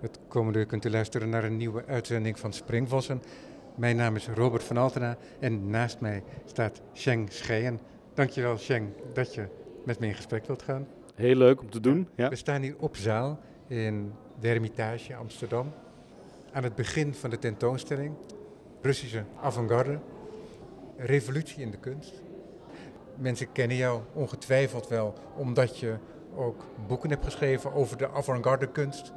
Het komende uur kunt u luisteren naar een nieuwe uitzending van Springvossen. Mijn naam is Robert van Altena en naast mij staat Sheng Scheien. Dankjewel Sheng dat je met me in gesprek wilt gaan. Heel leuk om te doen. Ja. We staan hier op zaal in de Hermitage Amsterdam. Aan het begin van de tentoonstelling. Russische avant-garde. Revolutie in de kunst. Mensen kennen jou ongetwijfeld wel omdat je ook boeken hebt geschreven over de avant-garde kunst.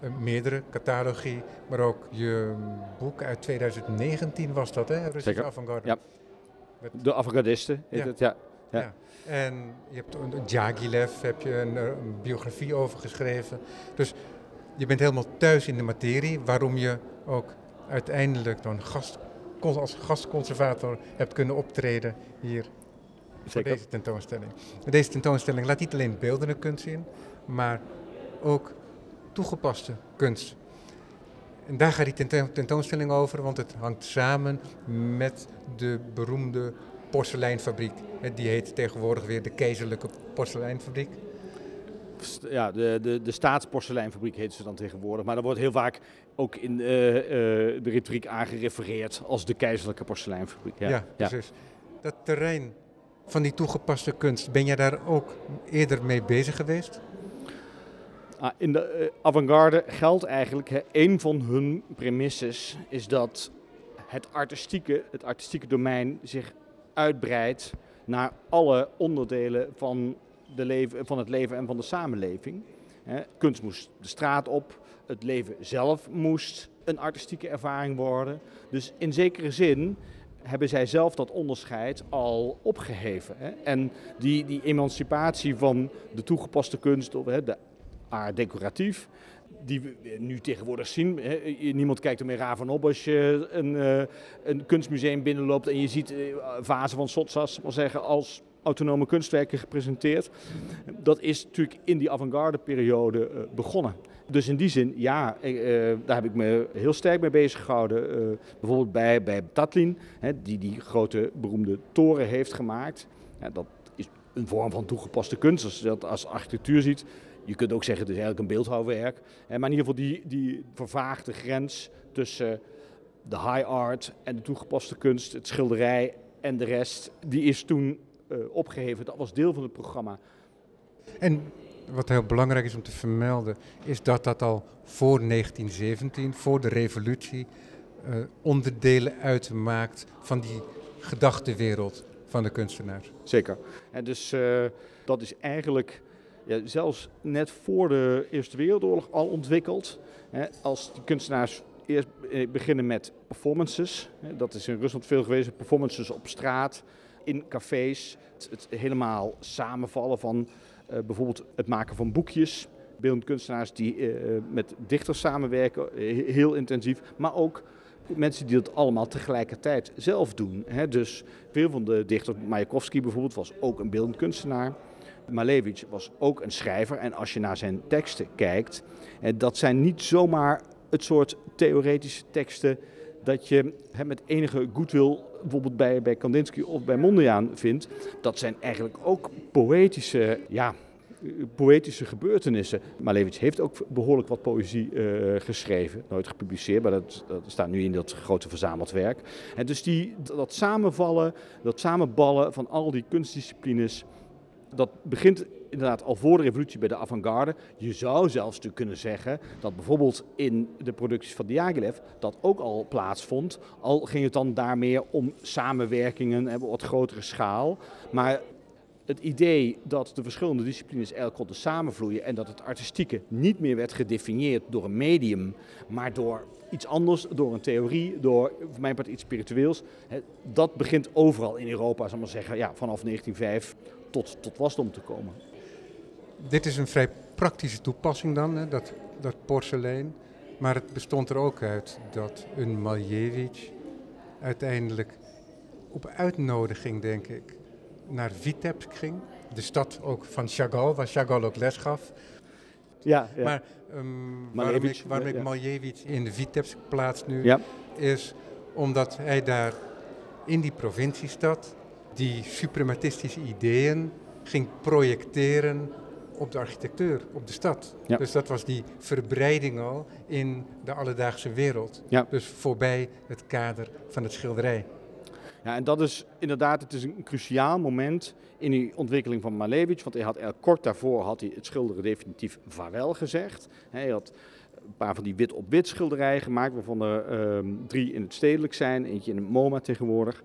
Uh, meerdere catalogie, maar ook je boek uit 2019 was dat, hè? Russische Zeker. avant-garde. Ja. De avant-gardisten heet Ja. het, ja. Ja. Ja. En je hebt een Djagilev, heb je een, eh, een biografie over geschreven. Dus je bent helemaal thuis in de materie, waarom je ook uiteindelijk dan gast, als gastconservator hebt kunnen optreden hier voor deze tentoonstelling. Deze tentoonstelling laat niet alleen beeldende kunst zien, maar ook toegepaste kunst. En daar gaat die tento- tentoonstelling over, want het hangt samen met de beroemde porseleinfabriek. Die heet tegenwoordig weer de Keizerlijke Porseleinfabriek. Ja, de, de, de staatsporseleinfabriek heet ze dan tegenwoordig. Maar daar wordt heel vaak ook in eh, eh, de retoriek aangerefereerd als de keizerlijke porseleinfabriek. Ja, Ja, precies. Dat terrein van die toegepaste kunst, ben jij daar ook eerder mee bezig geweest? Ah, in de eh, avant-garde geldt eigenlijk, een van hun premisses is dat het artistieke, het artistieke domein zich uitbreidt naar alle onderdelen van, de leven, van het leven en van de samenleving. Kunst moest de straat op, het leven zelf moest een artistieke ervaring worden. Dus in zekere zin hebben zij zelf dat onderscheid al opgeheven. Hè. En die, die emancipatie van de toegepaste kunst, of hè, de art decoratief, die we nu tegenwoordig zien. Hè. Niemand kijkt er meer raar van op als je een, eh, een kunstmuseum binnenloopt en je ziet eh, vazen van Sotsas maar zeggen, als autonome kunstwerken gepresenteerd. Dat is natuurlijk in die avant-garde periode eh, begonnen. Dus in die zin, ja, eh, daar heb ik me heel sterk mee bezig gehouden. Eh, bijvoorbeeld bij, bij Tatlin, die die grote beroemde toren heeft gemaakt. Dat is een vorm van toegepaste kunst, als je dat als architectuur ziet. Je kunt ook zeggen, het is eigenlijk een beeldhouwwerk. Maar in ieder geval die, die vervaagde grens tussen de high art en de toegepaste kunst, het schilderij en de rest, die is toen eh, opgeheven. Dat was deel van het programma. En wat heel belangrijk is om te vermelden, is dat dat al voor 1917, voor de revolutie, eh, onderdelen uitmaakt van die gedachtenwereld van de kunstenaar. Zeker. En dus eh, dat is eigenlijk ja, zelfs net voor de Eerste Wereldoorlog al ontwikkeld. Hè, als die kunstenaars eerst eh, beginnen met performances. Hè, dat is in Rusland veel geweest. Performances op straat, in cafés. Het, helemaal samenvallen van bijvoorbeeld het maken van boekjes. Beeldend kunstenaars die eh, met dichters samenwerken, eh, heel intensief. Maar ook mensen die dat allemaal tegelijkertijd zelf doen. Dus veel van de dichters, Mayakovsky bijvoorbeeld, was ook een beeldend kunstenaar. Malevich was ook een schrijver. En als je naar zijn teksten kijkt, eh, dat zijn niet zomaar het soort theoretische teksten dat je hè, met enige goodwill bijvoorbeeld bij, bij Kandinsky of bij Mondriaan vindt. Dat zijn eigenlijk ook poëtische, ja, poëtische gebeurtenissen. Malevich heeft ook behoorlijk wat poëzie eh, geschreven. Nooit gepubliceerd, maar dat, dat staat nu in dat grote verzameld werk. En dus die, dat samenvallen, dat samenballen van al die kunstdisciplines, dat begint inderdaad al voor de revolutie bij de avant-garde. Je zou zelfs kunnen zeggen dat bijvoorbeeld in de producties van Diaghilev dat ook al plaatsvond. Al ging het dan daar meer om samenwerkingen en op wat grotere schaal. Maar het idee dat de verschillende disciplines eigenlijk konden samenvloeien en dat het artistieke niet meer werd gedefinieerd door een medium, maar door iets anders, door een theorie, door voor mijn part iets spiritueels. Dat begint overal in Europa, zal ik maar zeggen, ja, vanaf 1905 tot, tot wasdom te komen. Dit is een vrij praktische toepassing dan, hè, dat, dat porselein. Maar het bestond er ook uit dat een Malevich uiteindelijk op uitnodiging, denk ik, naar Vitebsk ging. De stad ook van Chagall, waar Chagall ook les gaf. Ja, ja. Maar ehm, waarom ik, waarom ik in de Vitebsk plaats nu, ja. is omdat hij daar in die provinciestad die suprematistische ideeën ging projecteren op de architectuur, op de stad. Ja. Dus dat was die verbreiding al in de alledaagse wereld. Ja. Dus voorbij het kader van het schilderij. Ja, en dat is inderdaad, het is een cruciaal moment in die ontwikkeling van Malevich. Want hij had er kort daarvoor had hij het schilderen definitief vaarwel gezegd. Hij had een paar van die wit-op-wit schilderijen gemaakt, waarvan er ehm, drie in het stedelijk zijn, eentje in het MoMA tegenwoordig.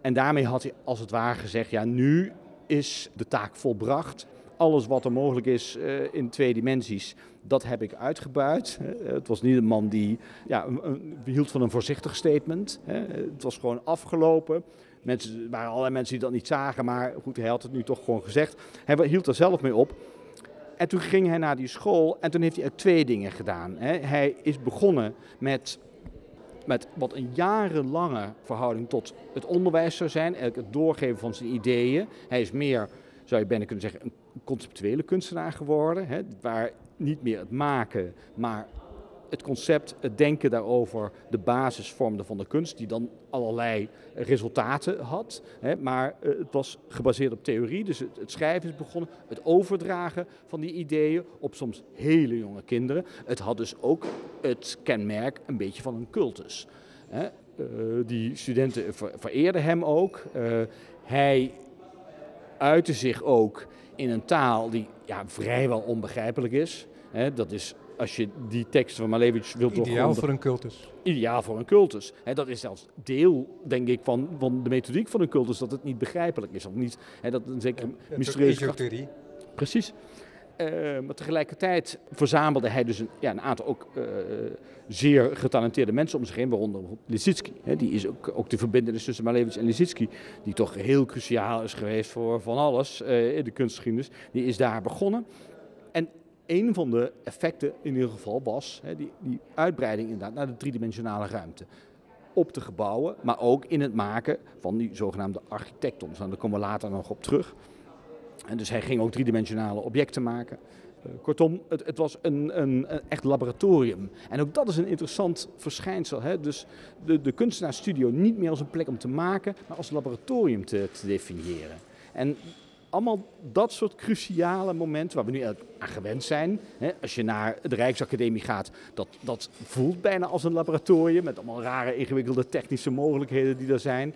En daarmee had hij als het ware gezegd, ja nu is de taak volbracht. Alles wat er mogelijk is eh, in twee dimensies, dat heb ik uitgebuit. Eh, het was niet een man die ja, hield van een voorzichtig statement. Het was gewoon afgelopen. Mensen, er waren allerlei mensen die dat niet zagen, maar goed, hij had het nu toch gewoon gezegd. Hij hield er zelf mee op. En toen ging hij naar die school en toen heeft hij twee dingen gedaan. Hij is begonnen met, met wat een jarenlange verhouding tot het onderwijs zou zijn. Eigenlijk het doorgeven van zijn ideeën. Hij is meer, zou je bijna kunnen zeggen, een conceptuele kunstenaar geworden. Hè, waar niet meer het maken, maar het concept, het denken daarover de basis vormde van de kunst, die dan allerlei resultaten had. Hè, maar uh, het was gebaseerd op theorie, dus het, schrijven is begonnen, het overdragen van die ideeën op soms hele jonge kinderen. Het had dus ook het kenmerk een beetje van een cultus. Hè. Uh, die studenten ver, vereerden hem ook. Uh, hij uitte zich ook in een taal die ja, vrijwel onbegrijpelijk is. Hè, dat is als je die teksten van Malevich wilt Ideaal doorgronden. voor een cultus. Ideaal voor een cultus. Hè, dat is zelfs deel, denk ik, van, van de methodiek van een cultus, dat het niet begrijpelijk is. Of niet, hè, dat een zeker Ja, mysterieuze esoterie. Precies. Eh, maar tegelijkertijd verzamelde hij dus een, ja, een aantal ook eh, zeer getalenteerde mensen om zich heen, waaronder. Hè, die is ook, ook de verbindenis tussen Malevich en Lissitzky, die toch heel cruciaal is geweest voor van alles eh, in de kunstgeschiedenis. Die is daar begonnen. En een van de effecten in ieder geval was hè, die, die uitbreiding inderdaad naar de driedimensionale ruimte. Op de gebouwen, maar ook in het maken van die zogenaamde architectons. En daar komen we later nog op terug. En dus hij ging ook driedimensionale objecten maken. Uh, kortom, het, het was een, een, een, echt laboratorium. En ook dat is een interessant verschijnsel. Hè? Dus de, de kunstenaarsstudio niet meer als een plek om te maken, maar als laboratorium te, te definiëren. En allemaal dat soort cruciale momenten waar we nu aan gewend zijn. Als je naar de Rijksacademie gaat, dat, dat voelt bijna als een laboratorium met allemaal rare, ingewikkelde technische mogelijkheden die er zijn.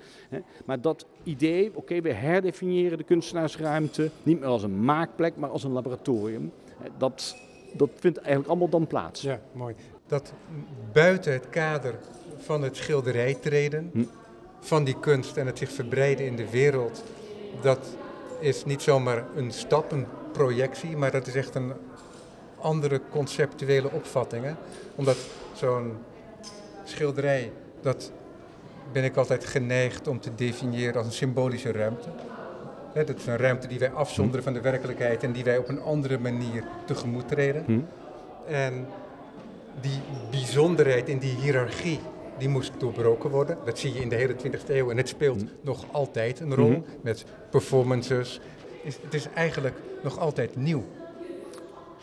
Maar dat idee, oké, okay, we herdefiniëren de kunstenaarsruimte niet meer als een maakplek, maar als een laboratorium. Dat, dat vindt eigenlijk allemaal dan plaats. Ja, mooi. Dat buiten het kader van het schilderij treden, hm. van die kunst en het zich verbreiden in de wereld, dat is niet zomaar een stap, een projectie, maar dat is echt een andere conceptuele opvatting. Hè? Omdat zo'n schilderij, dat ben ik altijd geneigd om te definiëren als een symbolische ruimte. Hè, dat is een ruimte die wij afzonderen van de werkelijkheid en die wij op een andere manier tegemoet treden. Hm. En die bijzonderheid in die hiërarchie, die moest doorbroken worden. Dat zie je in de hele 20e eeuw en het speelt Hm. nog altijd een rol Mhm. met performances. Is- Het is eigenlijk nog altijd nieuw.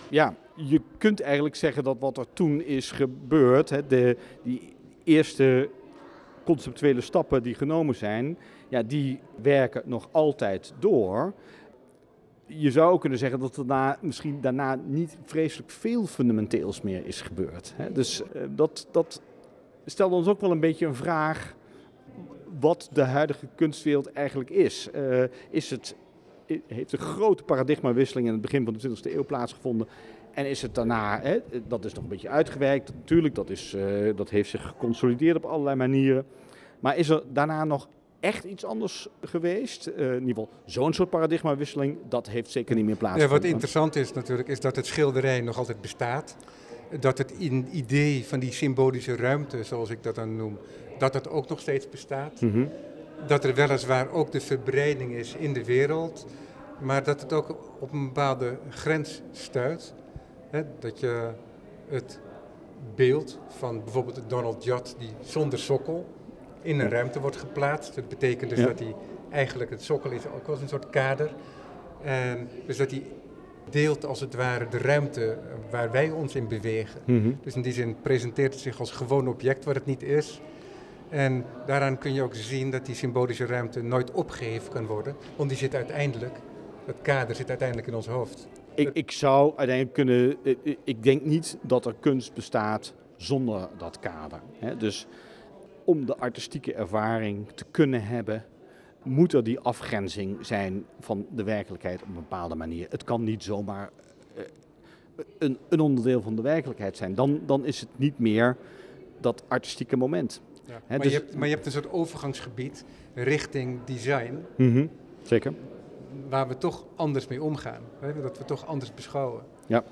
Ja, je kunt eigenlijk zeggen dat wat er toen is gebeurd, hè, de, die eerste conceptuele stappen die genomen zijn, ja, die werken nog altijd door. Je zou ook kunnen zeggen dat er daarna, misschien daarna niet vreselijk veel fundamenteels meer is gebeurd. Hè. Dus eh, dat, dat stelt ons ook wel een beetje een vraag wat de huidige kunstwereld eigenlijk is. Eh, is het, heeft een grote paradigmawisseling in het begin van de 20e eeuw plaatsgevonden? En is het daarna, hè, dat is nog een beetje uitgewerkt, natuurlijk, dat, is, eh, dat heeft zich geconsolideerd op allerlei manieren. Maar is er daarna nog echt iets anders geweest? Eh, in ieder geval, zo'n soort paradigmawisseling, dat heeft zeker niet meer Ja, plaatsgevonden. wat interessant is natuurlijk, is dat het schilderij nog altijd bestaat. Dat het in idee van die symbolische ruimte, zoals ik dat dan noem, dat het ook nog steeds bestaat. Mhm. Dat er weliswaar ook de verbreiding is in de wereld, maar dat het ook op een bepaalde grens stuit. Hè, dat je het beeld van bijvoorbeeld Donald Judd, die zonder sokkel in een ruimte wordt geplaatst. Dat betekent dus Ja. dat hij eigenlijk het sokkel is ook als een soort kader. En dus dat hij deelt als het ware de ruimte waar wij ons in bewegen. Mhm. Dus in die zin presenteert het zich als gewoon object wat het niet is. En daaraan kun je ook zien dat die symbolische ruimte nooit opgeheven kan worden, want die zit uiteindelijk, het kader zit uiteindelijk in ons hoofd. Ik, ik zou uiteindelijk kunnen. Ik denk niet dat er kunst bestaat zonder dat kader. Dus om de artistieke ervaring te kunnen hebben, moet er die afgrenzing zijn van de werkelijkheid op een bepaalde manier. Het kan niet zomaar eh, een, een onderdeel van de werkelijkheid zijn. Dan, dan is het niet meer dat artistieke moment. Ja. maar, dus, je hebt, maar je hebt een soort overgangsgebied richting design. Mhm, zeker. Waar we toch anders mee omgaan. Hè? Dat we toch anders beschouwen. Ja.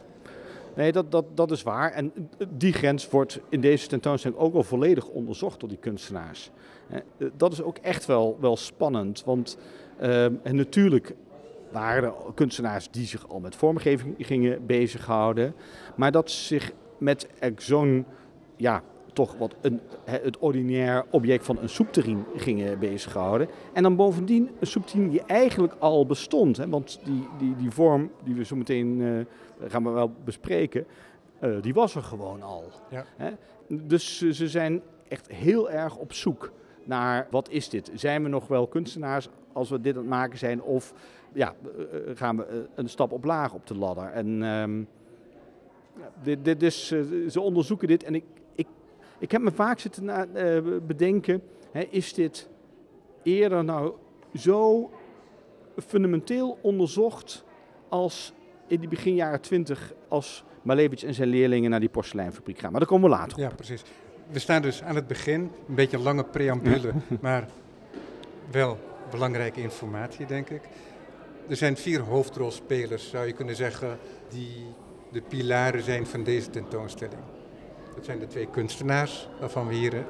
Nee, dat, dat, dat is waar. En die grens wordt in deze tentoonstelling ook al volledig onderzocht door die kunstenaars. Dat is ook echt wel, wel spannend. Want ehm, en natuurlijk waren er kunstenaars die zich al met vormgeving gingen bezighouden. Maar dat zich met zo'n ja, toch wat een, het ordinair object van een soepterrien gingen bezighouden. En dan bovendien een soepterrien die eigenlijk al bestond. Hè, want die, die, die vorm die we zo meteen uh, gaan we wel bespreken, uh, die was er gewoon al. Ja. Hè. Dus ze zijn echt heel erg op zoek naar wat is dit? Zijn we nog wel kunstenaars als we dit aan het maken zijn? Of ja, uh, gaan we een stap op laag op de ladder? En um, dit, dit, dus, ze onderzoeken dit en ik, ik heb me vaak zitten na, uh, bedenken, hè, is dit eerder nou zo fundamenteel onderzocht als in die begin jaren twintig als Malevich en zijn leerlingen naar die porseleinfabriek gaan. Maar daar komen we later op. Ja, precies. We staan dus aan het begin, een beetje een lange preambule, maar wel belangrijke informatie, denk ik. Er zijn vier hoofdrolspelers, zou je kunnen zeggen, die de pilaren zijn van deze tentoonstelling. Dat zijn de twee kunstenaars waarvan we hier, uh,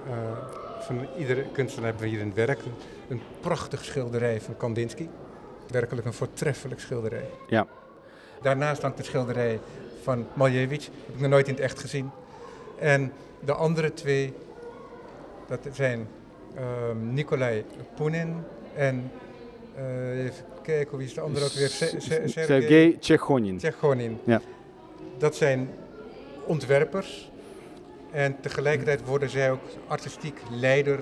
van iedere kunstenaar hebben we hier in het werk. Een, prachtig schilderij van Kandinsky. Werkelijk een voortreffelijk schilderij. Ja. Daarnaast hangt een schilderij van Malevich. Heb ik nog nooit in het echt gezien. En de andere twee, dat zijn uh, Nikolai Punin en uh, even kijken, wie is de andere ook weer? Sergei Tchechonin. Tchechonin. Ja. Dat zijn ontwerpers en tegelijkertijd worden zij ook artistiek leider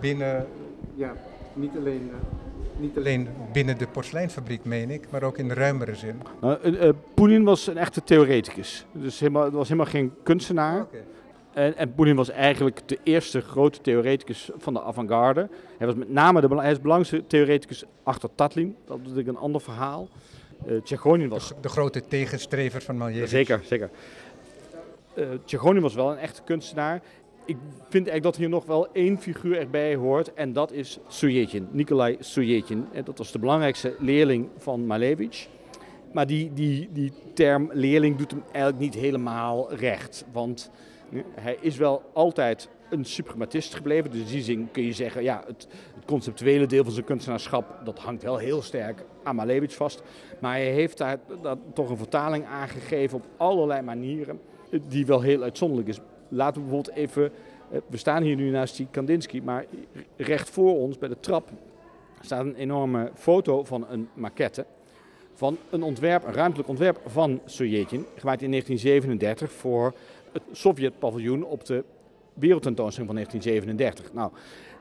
binnen, ja, niet alleen, uh, niet alleen binnen de porseleinfabriek, meen ik, maar ook in de ruimere zin. Uh, uh, Poenin was een echte theoreticus. Dus helemaal, was helemaal geen kunstenaar. Okay. En, en Poenin was eigenlijk de eerste grote theoreticus van de avant-garde. Hij was met name de, hij is de belangrijkste theoreticus achter Tatlin. Dat is natuurlijk een ander verhaal. Uh, was... De, de, grote tegenstrever van Malevich. Zeker, zeker uh, was wel een echte kunstenaar. Ik vind eigenlijk dat hier nog wel één figuur erbij hoort. En dat is Sujetjin, Nikolai Sujetjin. Dat was de belangrijkste leerling van Malevich. Maar die, die, die term leerling doet hem eigenlijk niet helemaal recht. Want hij is wel altijd een suprematist gebleven. Dus in die zin kun je zeggen, ja, het, het, conceptuele deel van zijn kunstenaarschap, dat hangt wel heel sterk aan Malevich vast. Maar hij heeft daar, daar toch een vertaling aangegeven op allerlei manieren die wel heel uitzonderlijk is. Laten we bijvoorbeeld even, eh, we staan hier nu naast die Kandinsky, maar recht voor ons bij de trap staat een enorme foto van een maquette van een ontwerp, een ruimtelijk ontwerp van Sovjetin, gemaakt in 1937 voor het Sovjet-paviljoen op de Wereldtentoonstelling van 1937. Nou,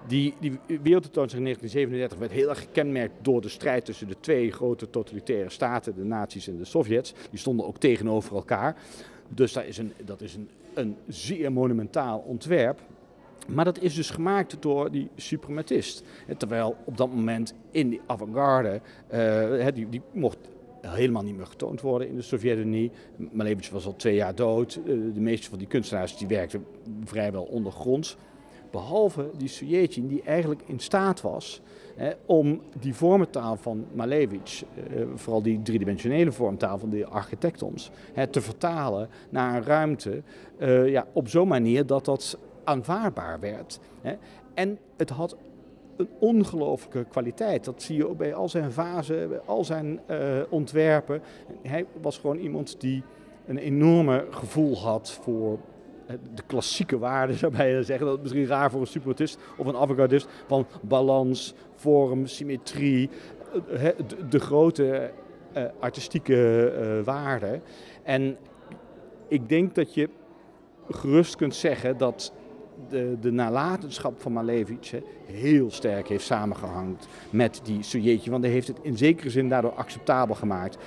die, die Wereldtentoonstelling in 1937 werd heel erg gekenmerkt door de strijd tussen de twee grote totalitaire staten, de nazi's en de Sovjets. Die stonden ook tegenover elkaar. Dus dat is, een, dat is een, een zeer monumentaal ontwerp. Maar dat is dus gemaakt door die suprematist. Terwijl op dat moment in die avant-garde, uh, die, die mocht helemaal niet meer getoond worden in de Sovjet-Unie. Malevich was al twee jaar dood. Uh, de meeste van die kunstenaars die werkten vrijwel ondergronds. Behalve die Sujetjin die eigenlijk in staat was om die vormentaal van Malevich, eh, vooral die driedimensionele vormtaal van de architectons, te vertalen naar een ruimte eh, ja, op zo'n manier dat dat aanvaardbaar werd. En het had een ongelooflijke kwaliteit. Dat zie je ook bij al zijn vazen, bij al zijn uh, ontwerpen. Hij was gewoon iemand die een enorme gevoel had voor de klassieke waarden, zou je zeggen. Dat is misschien raar voor een supertist of een avant Van balans, vorm, symmetrie. Eh, de, grote uh, artistieke uh, waarden. En ik denk dat je gerust kunt zeggen dat de, de nalatenschap van Malevich heel sterk heeft samengehangen met die Sujetje. Want hij heeft het in zekere zin daardoor acceptabel gemaakt.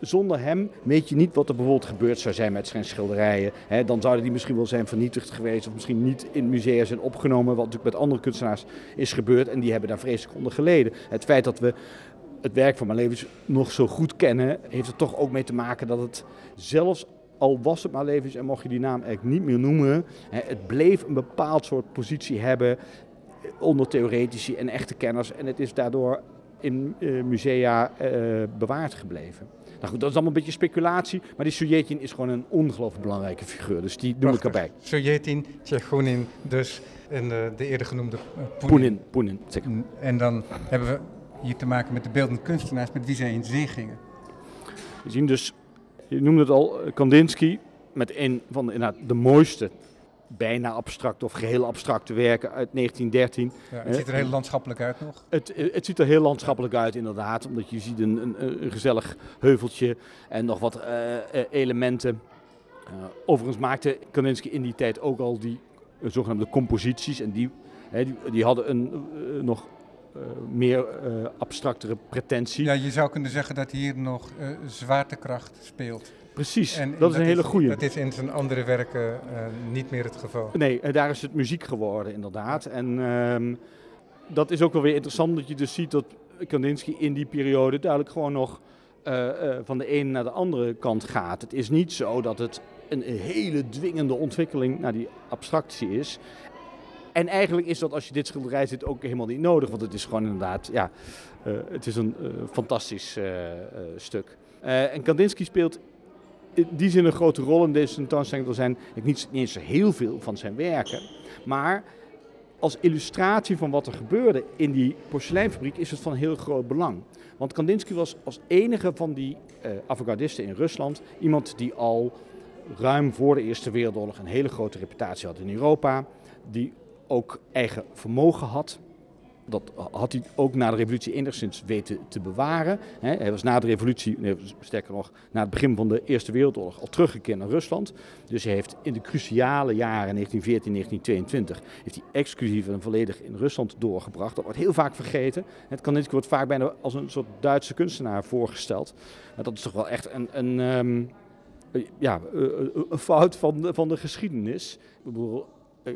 Zonder hem weet je niet wat er bijvoorbeeld gebeurd zou zijn met zijn schilderijen. Hè, dan zouden die misschien wel zijn vernietigd geweest of misschien niet in musea zijn opgenomen. Wat natuurlijk met andere kunstenaars is gebeurd en die hebben daar vreselijk onder geleden. Het feit dat we het werk van Malevich nog zo goed kennen, heeft er toch ook mee te maken dat het zelfs al was het Malevich en mocht je die naam eigenlijk niet meer noemen, het bleef een bepaald soort positie hebben onder theoretici en echte kenners. En het is daardoor in uh, musea uh, bewaard gebleven. Nou goed, dat is allemaal een beetje speculatie, maar die Sujetin is gewoon een ongelooflijk belangrijke figuur. Dus die noem ik erbij. Sujetin, Tsjechonin dus en uh, de eerder genoemde Poenin. Poenin, Poenin zeker. En dan hebben we hier te maken met de beeldende kunstenaars met wie zij in zee gingen. We zien dus, je noemde het al, Kandinsky met een van de, de mooiste bijna abstract of geheel abstracte werken uit 1913. Ja, het ziet er heel landschappelijk uit nog. Het, het ziet er heel landschappelijk uit inderdaad, omdat je ziet een, een, een gezellig heuveltje en nog wat uh, elementen. Uh, overigens maakte Kandinsky in die tijd ook al die uh, zogenaamde composities en die, die, die, hadden een nog meer abstractere pretentie. Ja, je zou kunnen zeggen dat hier nog zwaartekracht speelt. Precies, en, dat is een hele goede. Dat is in zijn andere werken uh, niet meer het geval. Nee, daar is het muziek geworden inderdaad. En uh, dat is ook wel weer interessant dat je dus ziet dat Kandinsky in die periode duidelijk gewoon nog uh, uh, van de ene naar de andere kant gaat. Het is niet zo dat het een hele dwingende ontwikkeling naar die abstractie is. En eigenlijk is dat als je dit schilderij ziet ook helemaal niet nodig, want het is gewoon inderdaad, ja, het is een fantastisch stuk. en Kandinsky speelt in die zin een grote rol in deze tentoonstelling. Er zijn niet, niet eens heel veel van zijn werken. Maar als illustratie van wat er gebeurde in die porseleinfabriek is het van heel groot belang. Want Kandinsky was als enige van die uh, avant-gardisten in Rusland iemand die al ruim voor de Eerste Wereldoorlog een hele grote reputatie had in Europa. Die ook eigen vermogen had dat had hij ook na de revolutie enigszins weten te bewaren. Hij was na de revolutie, sterker nog, na het begin van de Eerste Wereldoorlog al teruggekeerd naar Rusland. Dus hij heeft in de cruciale jaren 1914, 1922, heeft hij exclusief en volledig in Rusland doorgebracht. Dat wordt heel vaak vergeten. Het kan niet, wordt vaak bijna als een soort Duitse kunstenaar voorgesteld. Maar dat is toch wel echt een, een um, ja, een fout van de, van de geschiedenis. Ik bedoel,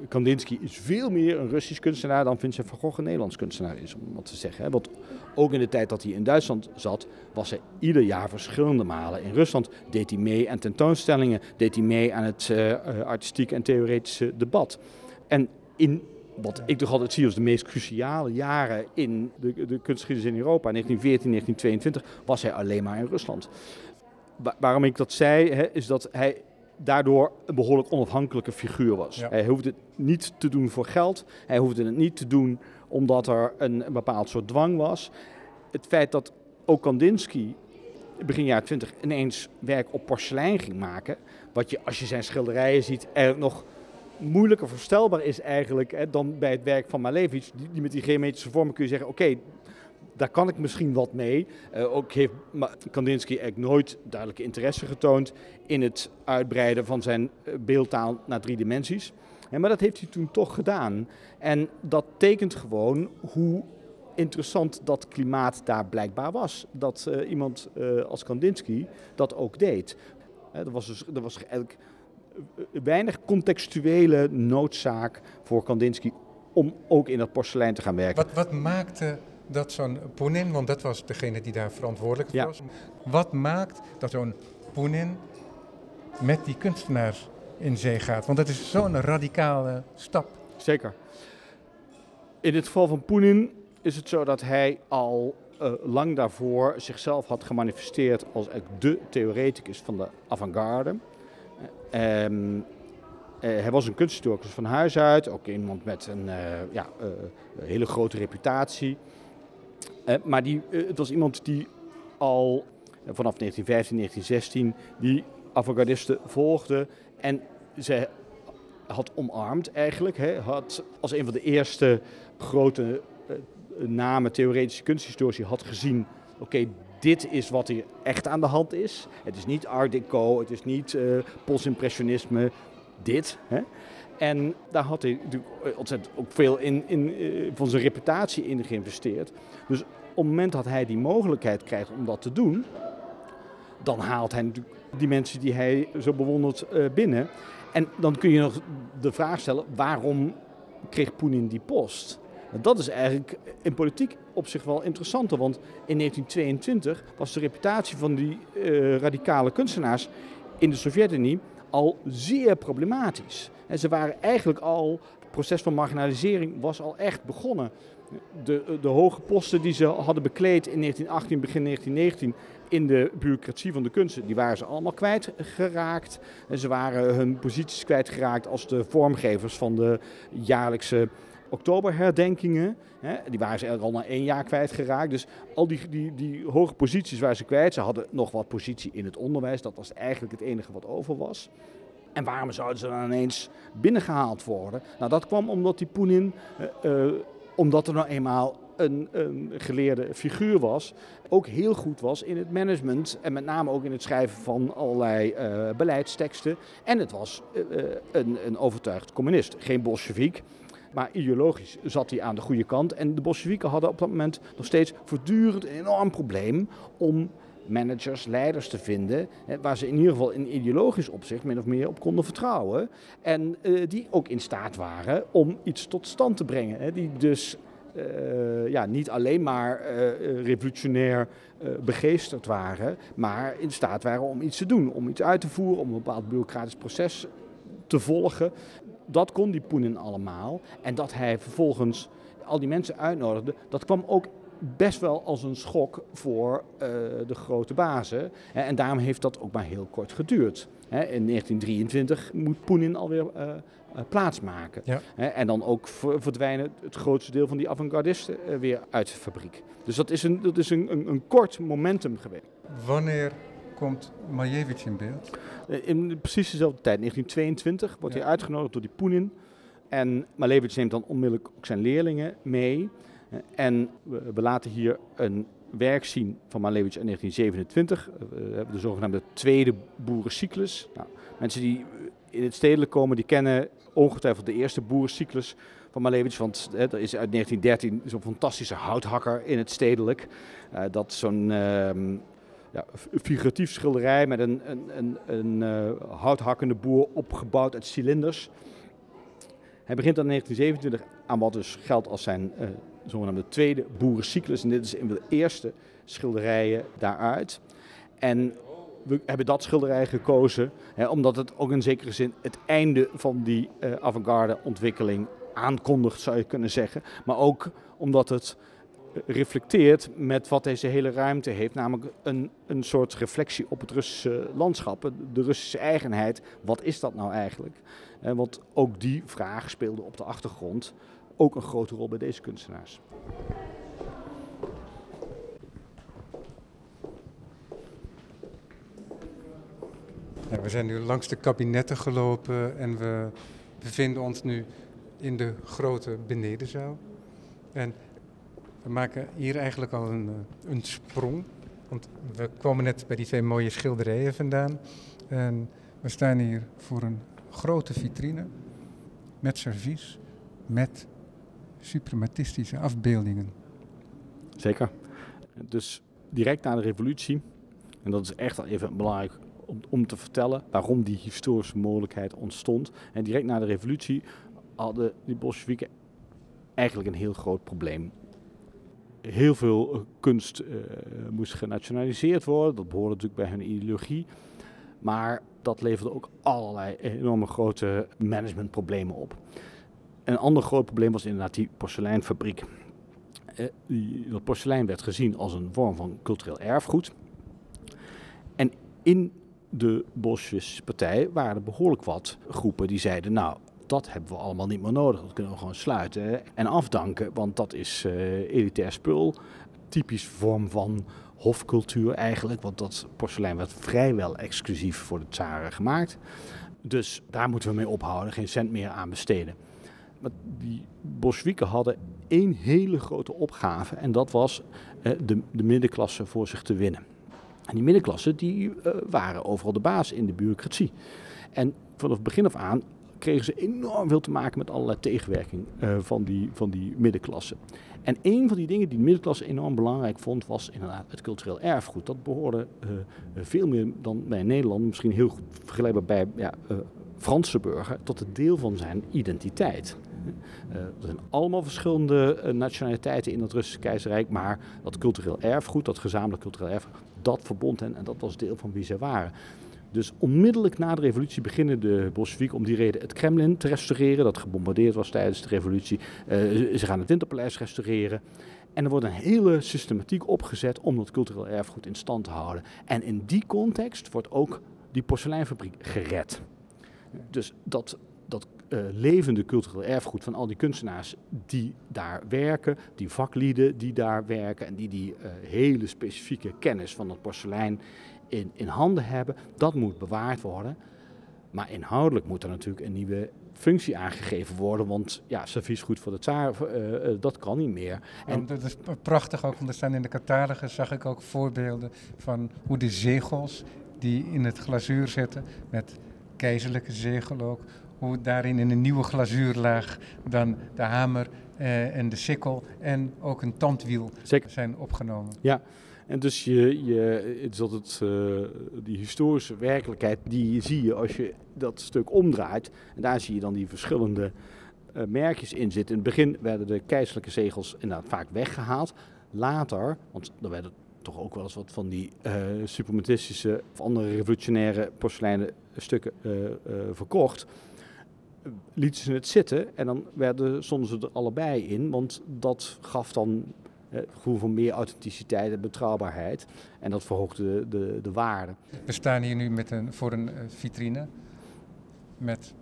Kandinsky is veel meer een Russisch kunstenaar dan Vincent van Gogh een Nederlands kunstenaar is, om wat te zeggen. Want ook in de tijd dat hij in Duitsland zat, was hij ieder jaar verschillende malen in Rusland. Deed hij mee aan tentoonstellingen, deed hij mee aan het uh, artistieke en theoretische debat. En in wat ik toch altijd zie als de meest cruciale jaren in de, de kunstgeschiedenis in Europa, 1914, 1922, was hij alleen maar in Rusland. waarom ik dat zei, hè, is dat hij daardoor een behoorlijk onafhankelijke figuur was. Hij hoefde het niet te doen voor geld. Hij hoefde het niet te doen omdat er een, een bepaald soort dwang was. Het feit dat ook Kandinsky begin jaren 20 ineens werk op porselein ging maken, wat je als je zijn schilderijen ziet er nog moeilijker voorstelbaar is eigenlijk hè, dan bij het werk van Malevich. Die, die met die geometrische vormen kun je zeggen, oké, daar kan ik misschien wat mee. Uh, ook heeft Kandinsky eigenlijk nooit duidelijke interesse getoond in het uitbreiden van zijn eh, beeldtaal naar drie dimensies. maar dat heeft hij toen toch gedaan. En dat tekent gewoon hoe interessant dat klimaat daar blijkbaar was. Dat uh, iemand als Kandinsky dat ook deed. er was dus er was eigenlijk weinig contextuele noodzaak voor Kandinsky om ook in dat porselein te gaan werken. Wat, wat maakte dat zo'n Poenin, want dat was degene die daar verantwoordelijk voor was. Wat maakt dat zo'n Poenin met die kunstenaars in zee gaat? Want dat is zo'n radicale stap. Zeker. In het geval van Poenin is het zo dat hij al uh, lang daarvoor zichzelf had gemanifesteerd als de theoreticus van de avant-garde. Uh, um, uh, hij was een kunsthistoricus van huis uit, ook iemand met een ja, hele grote reputatie. Uh, maar die, uh, het was iemand die al uh, vanaf 1915, 1916 die avant-gardisten volgde en ze had omarmd eigenlijk. Hè, had als een van de eerste grote namen theoretische kunsthistorici had gezien, oké, dit is wat er echt aan de hand is. Het is niet art deco, het is niet postimpressionisme, dit. Hè. En daar had hij natuurlijk ontzettend ook veel in, in, van zijn reputatie in geïnvesteerd. Dus op het moment dat hij die mogelijkheid krijgt om dat te doen, dan haalt hij die mensen die hij zo bewondert binnen. En dan kun je nog de vraag stellen, waarom kreeg Poenin die post? Dat is eigenlijk in politiek op zich wel interessanter, want in 1922 was de reputatie van die uh, radicale kunstenaars in de Sovjet-Unie al zeer problematisch. En ze waren eigenlijk al, het proces van marginalisering was al echt begonnen. De, de hoge posten die ze hadden bekleed in 1918, begin 1919 in de bureaucratie van de kunsten, die waren ze allemaal kwijtgeraakt. En ze waren hun posities kwijtgeraakt als de vormgevers van de jaarlijkse oktoberherdenkingen. Die waren ze al na één jaar kwijtgeraakt. Dus al die, die, die hoge posities waar ze kwijt, ze hadden nog wat positie in het onderwijs. Dat was eigenlijk het enige wat over was. En waarom zouden ze dan ineens binnengehaald worden? Nou, dat kwam omdat die Poenin, uh, uh, omdat er nou eenmaal een, een, geleerde figuur was, ook heel goed was in het management en met name ook in het schrijven van allerlei uh, beleidsteksten. En het was een, een overtuigd communist, geen bolsjewiek. Maar ideologisch zat hij aan de goede kant. En de Bolsjewieken hadden op dat moment nog steeds voortdurend een enorm probleem om managers, leiders te vinden, waar ze in ieder geval in ideologisch opzicht min of meer op konden vertrouwen. En uh, die ook in staat waren om iets tot stand te brengen. Die dus uh, ja, niet alleen maar uh, revolutionair begeesterd waren, maar in staat waren om iets te doen, om iets uit te voeren, om een bepaald bureaucratisch proces te volgen dat kon die Poenin allemaal. En dat hij vervolgens al die mensen uitnodigde, dat kwam ook best wel als een schok voor uh, de grote bazen. En daarom heeft dat ook maar heel kort geduurd. in 1923 moet Poenin alweer uh, plaatsmaken. Ja. en dan ook verdwijnen het grootste deel van die avant-gardisten weer uit de fabriek. Dus dat is een, dat is een, een, een kort momentum geweest. Wanneer komt Malevich in beeld? Eh, in precies dezelfde tijd, 1922, wordt hij uitgenodigd door die Poenin. En Malevich neemt dan onmiddellijk ook zijn leerlingen mee. Eh, en we, laten hier een werk zien van Malevich in 1927. Eh, we hebben de zogenaamde tweede boerencyclus. Nou, mensen die in het stedelijk komen, die kennen ongetwijfeld de eerste boerencyclus van Malevich. Want er is uit 1913 zo'n fantastische houthakker in het stedelijk. Uh, dat zo'n ehm, ja, figuratief schilderij met een, een, een, een uh, houthakkende boer opgebouwd uit cilinders. Hij begint dan in 1927 aan wat dus geldt als zijn uh, zogenaamde tweede boerencyclus. En dit is een van de eerste schilderijen daaruit. En we hebben dat schilderij gekozen hè, omdat het ook in zekere zin het einde van die uh, avant-garde ontwikkeling aankondigt, zou je kunnen zeggen. Maar ook omdat het reflecteert met wat deze hele ruimte heeft, namelijk een, een soort reflectie op het Russische landschap, de Russische eigenheid. Wat is dat nou eigenlijk? Eh, want ook die vraag speelde op de achtergrond ook een grote rol bij deze kunstenaars. We zijn nu langs de kabinetten gelopen en we bevinden ons nu in de grote benedenzaal. En we maken hier eigenlijk al een, eh, een sprong. Want we komen net bij die twee mooie schilderijen vandaan. En we staan hier voor een grote vitrine met servies, met suprematistische afbeeldingen. Zeker. Dus direct na de revolutie, en dat is echt even belangrijk om, te vertellen waarom die historische mogelijkheid ontstond. En direct na de revolutie hadden die Bolsjewieken eigenlijk een heel groot probleem heel veel eh, kunst uh, moest genationaliseerd worden. Dat behoorde natuurlijk bij hun ideologie. Maar dat leverde ook allerlei enorme grote managementproblemen op. Een ander groot probleem was inderdaad die porseleinfabriek. Die, dat porselein werd gezien als een vorm van cultureel erfgoed. En in de Bolsjewistische partij waren er behoorlijk wat groepen die zeiden: Nou, dat hebben we allemaal niet meer nodig. Dat kunnen we gewoon sluiten en afdanken, want dat is uh, elitair spul. Typisch vorm van hofcultuur eigenlijk, want dat porselein werd vrijwel exclusief voor de tsaren gemaakt. Dus daar moeten we mee ophouden, geen cent meer aan besteden. Die Bolsjewieken hadden één hele grote opgave en dat was uh, de, de middenklasse voor zich te winnen. En die middenklasse die, uh, waren overal de baas in de bureaucratie. En vanaf het begin af aan kregen ze enorm veel te maken met allerlei tegenwerking uh, van, die, van die middenklasse. En een van die dingen die de middenklasse enorm belangrijk vond, was inderdaad het cultureel erfgoed. Dat behoorde veel meer dan bij Nederland, misschien heel vergelijkbaar bij ja, Franse burger, tot een deel van zijn identiteit. Er zijn allemaal verschillende nationaliteiten in het Russische keizerrijk, maar dat cultureel erfgoed, dat gezamenlijk cultureel erfgoed, dat verbond hen en dat was deel van wie zij waren. Dus onmiddellijk na de revolutie beginnen de Bolsjewieken om die reden het Kremlin te restaureren, dat gebombardeerd was tijdens de revolutie. Uh, ze gaan het Winterpaleis restaureren. En er wordt een hele systematiek opgezet om dat cultureel erfgoed in stand te houden. En in die context wordt ook die porseleinfabriek gered. Dus dat, dat uh, levende cultureel erfgoed van al die kunstenaars die daar werken, die vaklieden die daar werken en die die uh, hele specifieke kennis van dat porselein in, in handen hebben, dat moet bewaard worden. Maar inhoudelijk moet er natuurlijk een nieuwe functie aangegeven worden. Want ja, serviesgoed voor de tsaar, uh, uh, dat kan niet meer. En dat is prachtig ook, want er staan in de catalogus, zag ik ook voorbeelden van hoe de zegels die in het glazuur zitten, met keizerlijke zegel ook, hoe daarin in een nieuwe glazuurlaag dan de hamer uh, en de sikkel en ook een tandwiel Zeker. zijn opgenomen. Ja, en dus je, je, het is altijd uh, die historische werkelijkheid, die zie je als je dat stuk omdraait. En daar zie je dan die verschillende uh, merkjes in zitten. In het begin werden de keizerlijke zegels inderdaad vaak weggehaald. Later, want er werden toch ook wel eens wat van die uh, suprematistische of andere revolutionaire porseleinen stukken verkocht lieten ze het zitten en dan werden, stonden ze er allebei in, want dat gaf dan het gevoel van meer authenticiteit en betrouwbaarheid. En dat verhoogde de, de, de waarde. We staan hier nu met een, voor een vitrine met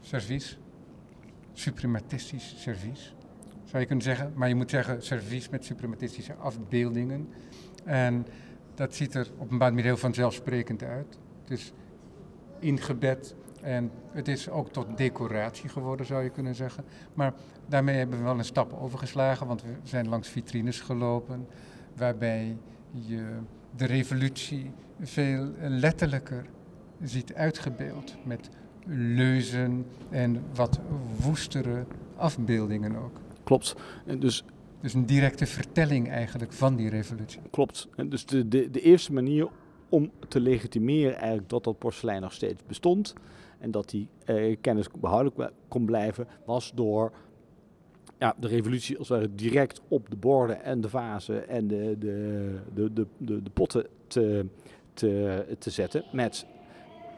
servies, suprematistisch servies. Zou je kunnen zeggen, maar je moet zeggen servies met suprematistische afbeeldingen. En dat ziet er op een bepaalde manier heel vanzelfsprekend uit. Het is ingebed en het is ook tot decoratie geworden, zou je kunnen zeggen. Maar daarmee hebben we wel een stap overgeslagen, want we zijn langs vitrines gelopen, waarbij je de revolutie veel letterlijker ziet uitgebeeld. Met leuzen en wat woestere afbeeldingen ook. Klopt. Dus dus een directe vertelling eigenlijk van die revolutie. Klopt. Dus de, de, de eerste manier om te legitimeren eigenlijk dat dat porselein nog steeds bestond en dat die eh, kennis behoudelijk kon blijven, was door ja, de revolutie als het direct op de borden en de vazen en de, de, de, de, de, potten te, te, te zetten met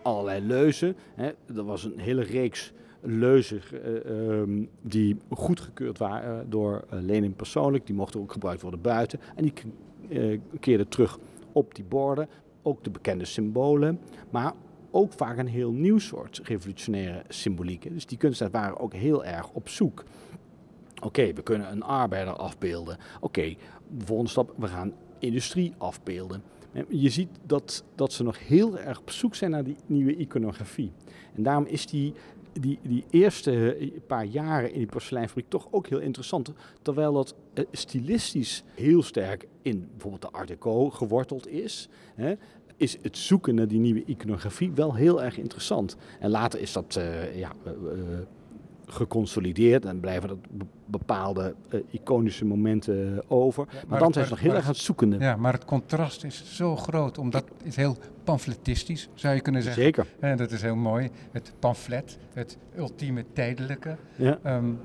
allerlei leuzen. Hè. Er was een hele reeks leuzen uh, die goedgekeurd waren door uh, Lenin persoonlijk. Die mochten ook gebruikt worden buiten. En die uh, keerden terug op die borden. Ook de bekende symbolen. Maar ook vaak een heel nieuw soort revolutionaire symboliek. Dus die kunstenaars waren ook heel erg op zoek. Oké, we kunnen een arbeider afbeelden. Oké, okay, de volgende stap, we gaan industrie afbeelden. Je ziet dat, dat ze nog heel erg op zoek zijn naar die nieuwe iconografie. En daarom is die, die, die eerste paar jaren in die porseleinfabriek toch ook heel interessant. Terwijl dat stilistisch heel sterk in bijvoorbeeld de Art Deco geworteld is. Hè, is het zoeken naar die nieuwe iconografie wel heel erg interessant. En later is dat uh, ja, geconsolideerd en blijven er bepaalde uh, iconische momenten over. Ja, maar, maar, dan zijn ze nog heel erg aan het zoeken. Ja, maar het contrast is zo groot, omdat het is heel pamfletistisch, zou je kunnen zeggen. Zeker. En dat is heel mooi. Het pamflet, het ultieme tijdelijke, ja. um,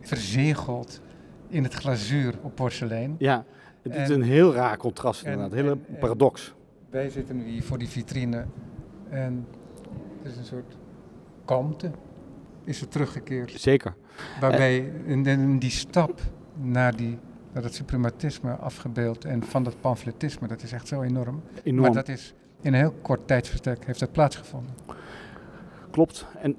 verzegeld in het glazuur op porselein. Ja, het is en, een heel raar contrast inderdaad, een hele en, paradox. Wij zitten nu hier voor die vitrine en er is een soort kalmte is er teruggekeerd. Zeker. Waarbij in, in die stap naar, die, naar dat suprematisme afgebeeld en van dat pamfletisme, dat is echt zo enorm. enorm. Maar dat is in een heel kort tijdsverstek heeft dat plaatsgevonden. Klopt. En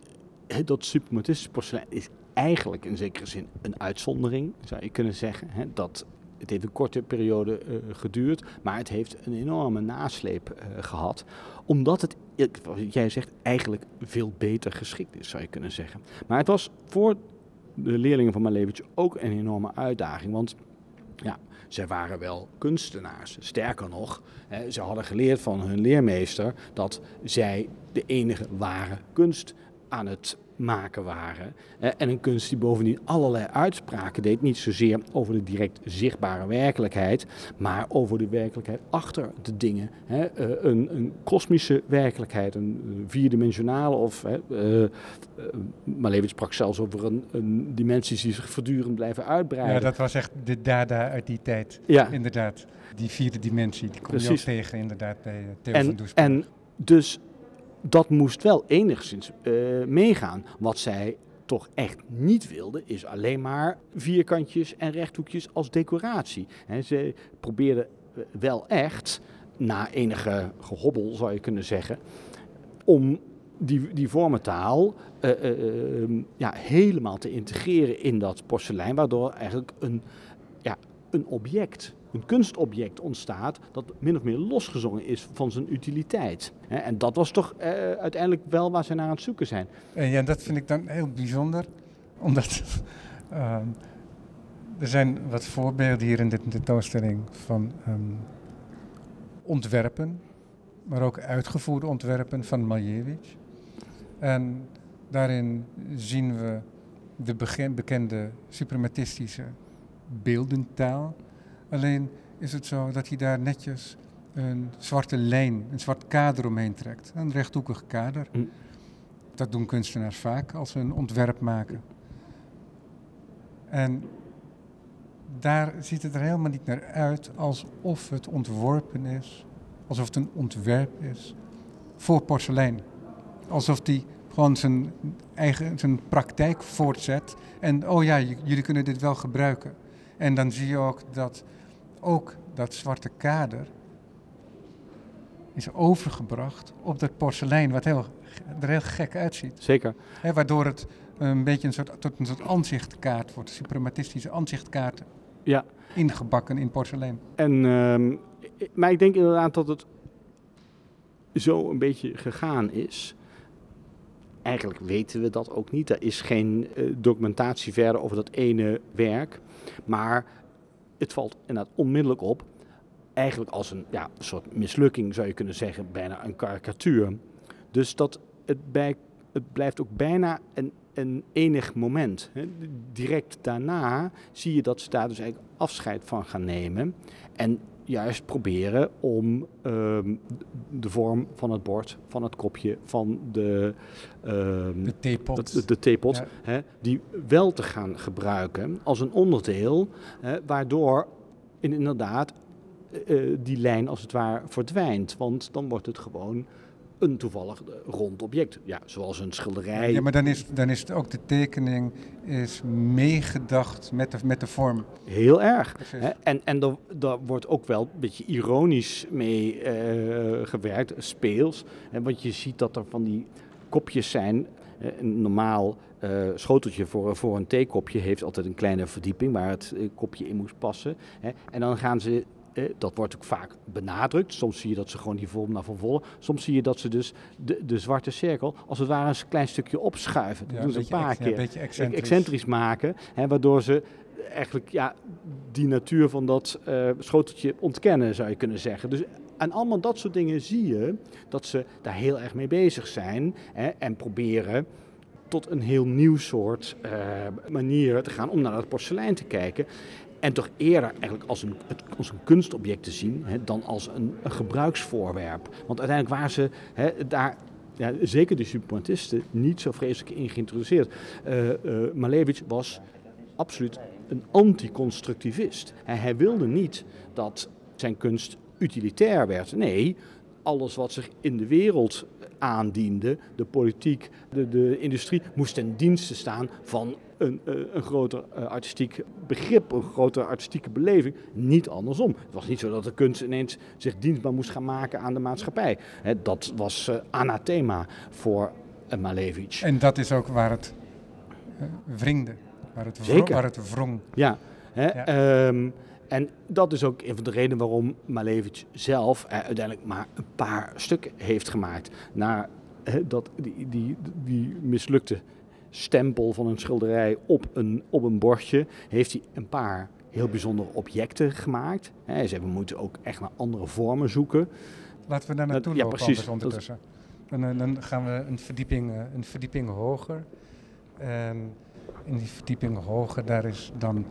dat suprematistische porselein is eigenlijk in zekere zin een uitzondering, zou je kunnen zeggen. Hè? Dat het heeft een korte periode uh, geduurd, maar het heeft een enorme nasleep uh, gehad. Omdat het, jij zegt, eigenlijk veel beter geschikt is, zou je kunnen zeggen. Maar het was voor de leerlingen van mijn leventje ook een enorme uitdaging. Want Ja, zij waren wel kunstenaars. Sterker nog, hè, ze hadden geleerd van hun leermeester dat zij de enige ware kunst aan het maken waren. En een kunst die bovendien allerlei uitspraken deed. Niet zozeer over de direct zichtbare werkelijkheid, maar over de werkelijkheid achter de dingen. Eh, een, een kosmische werkelijkheid, een vierdimensionale of. Uh, Malevich sprak zelfs over een, een dimensies die zich voortdurend blijven uitbreiden. Ja, dat was echt de dada uit die tijd. Ja. Inderdaad. Die vierde dimensie, die kom je ook tegen inderdaad bij Theo en, van Doesburg. En dus dat moest wel enigszins uh, meegaan. Wat zij toch echt niet wilde, is alleen maar vierkantjes en rechthoekjes als decoratie. En ze probeerden eh, wel echt, na enige gehobbel zou je kunnen zeggen, om die, die vormentaal uh, ja, helemaal te integreren in dat porselein, waardoor eigenlijk een, ja, een object een kunstobject ontstaat dat min of meer losgezongen is van zijn utiliteit. En dat was toch eh, uiteindelijk wel waar ze naar aan het zoeken zijn. En ja, dat vind ik dan heel bijzonder, omdat uh, er zijn wat voorbeelden hier in de tentoonstelling van um, ontwerpen, maar ook uitgevoerde ontwerpen van Malevich. En daarin zien we de bekende suprematistische beeldentaal Alleen is het zo dat hij daar netjes een zwarte lijn, een zwart kader omheen trekt. Een rechthoekig kader. Hm. Dat doen kunstenaars vaak als ze een ontwerp maken. En daar ziet het er helemaal niet naar uit alsof het ontworpen is, alsof het een ontwerp is voor porselein. Alsof die gewoon zijn eigen zijn praktijk voortzet en oh ja, jullie kunnen dit wel gebruiken. En dan zie je ook dat ook dat zwarte kader is overgebracht op dat porselein, wat heel, er heel gek uitziet. Zeker. waardoor het een beetje een soort, tot een soort aanzichtkaart wordt, een suprematistische aanzichtkaart. Ja. Ingebakken in porselein. En, uh, maar ik denk inderdaad dat het zo een beetje gegaan is. Eigenlijk weten we dat ook niet. Er is geen uh, documentatie verder over dat ene werk. Maar het valt inderdaad onmiddellijk op. Eigenlijk als een ja, soort mislukking zou je kunnen zeggen, bijna een karikatuur. Dus dat het, bij, het blijft ook bijna een, een enig moment. Direct daarna zie je dat ze daar dus eigenlijk afscheid van gaan nemen. En juist proberen om ehm, de vorm van het bord, van het kopje, van de, um, de theepot, de, theepot hè, die wel te gaan gebruiken als een onderdeel, hè, waardoor inderdaad uh, die lijn als het ware verdwijnt. Want dan wordt het gewoon een toevallig rond object. Ja, zoals een schilderij. Ja, maar dan is, dan is het ook de tekening is meegedacht met de, met de vorm. Heel erg. Hè? En, en daar wordt ook wel een beetje ironisch mee uh, gewerkt, speels. Hè? Want je ziet dat er van die kopjes zijn. Een normaal uh, schoteltje voor, voor een theekopje heeft altijd een kleine verdieping waar het kopje in moest passen. Hè? En dan gaan ze dat wordt ook vaak benadrukt. Soms zie je dat ze gewoon die vorm naar vervolgen. Soms zie je dat ze dus de, de zwarte cirkel als het ware een klein stukje opschuiven. Dat doen ze een paar keer. een beetje excentrisch. excentrisch maken. Hè, waardoor ze eigenlijk ja, die natuur van dat uh, schoteltje ontkennen, zou je kunnen zeggen. Dus aan allemaal dat soort dingen zie je dat ze daar heel erg mee bezig zijn hè, en proberen tot een heel nieuw soort uh, manier te gaan om naar het porselein te kijken. En toch eerder eigenlijk als een, als een kunstobject te zien hè, dan als een, een, gebruiksvoorwerp. Want uiteindelijk waren ze hè, daar ja, zeker de supremacisten niet zo vreselijk in geïntroduceerd. Uh, uh, Malevich was absoluut een anticonstructivist. Hij, hij wilde niet dat zijn kunst utilitair werd. Nee, alles wat zich in de wereld aandiende, de politiek, de, de industrie, moest ten dienste staan van een, eh, een groter uh, artistiek begrip, een grotere artistieke beleving. Niet andersom. Het was niet zo dat de kunst ineens zich dienstbaar moest gaan maken aan de maatschappij. dat was uh, anathema voor Malevich. En dat is ook waar het wringde, waar het, wrong, waar het wrong. Ja, hè, ja. Ehm, en dat is ook een van de redenen waarom Malevich zelf uiteindelijk maar een paar stukken heeft gemaakt. Naar dat, die, die, die mislukte stempel van een schilderij op een, op een bordje, heeft hij een paar heel bijzondere objecten gemaakt. Zei, we moeten ook echt naar andere vormen zoeken. Laten we daar naartoe Ja, lopen precies. anders ondertussen. En eh, dan gaan we een verdieping, eh, een verdieping hoger. En in die verdieping hoger, daar is dan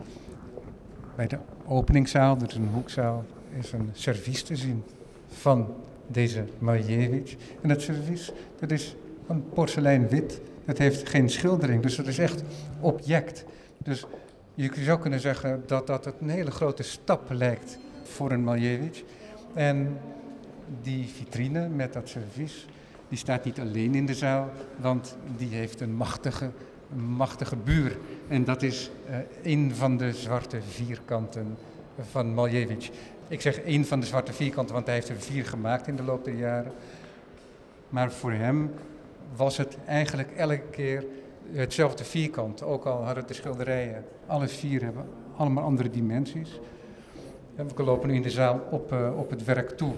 bij de openingszaal, is een hoekzaal, is een servies te zien van deze Maljevic. En dat servies, dat is van porselein wit. Dat heeft geen schildering, dus dat is echt object. Dus je zou kunnen zeggen dat dat een hele grote stap lijkt voor een Maljevic. En die vitrine met dat servies, die staat niet alleen in de zaal, want die heeft een machtige, een machtige buur. En dat is eh, een van de zwarte vierkanten van Maljevic. Ik zeg één van de zwarte vierkanten, want hij heeft er vier gemaakt in de loop der jaren. Maar voor hem was het eigenlijk elke keer hetzelfde vierkant. Ook al hadden de schilderijen, alle vier hebben allemaal andere dimensies. En we lopen nu in de zaal op, eh, op het werk toe.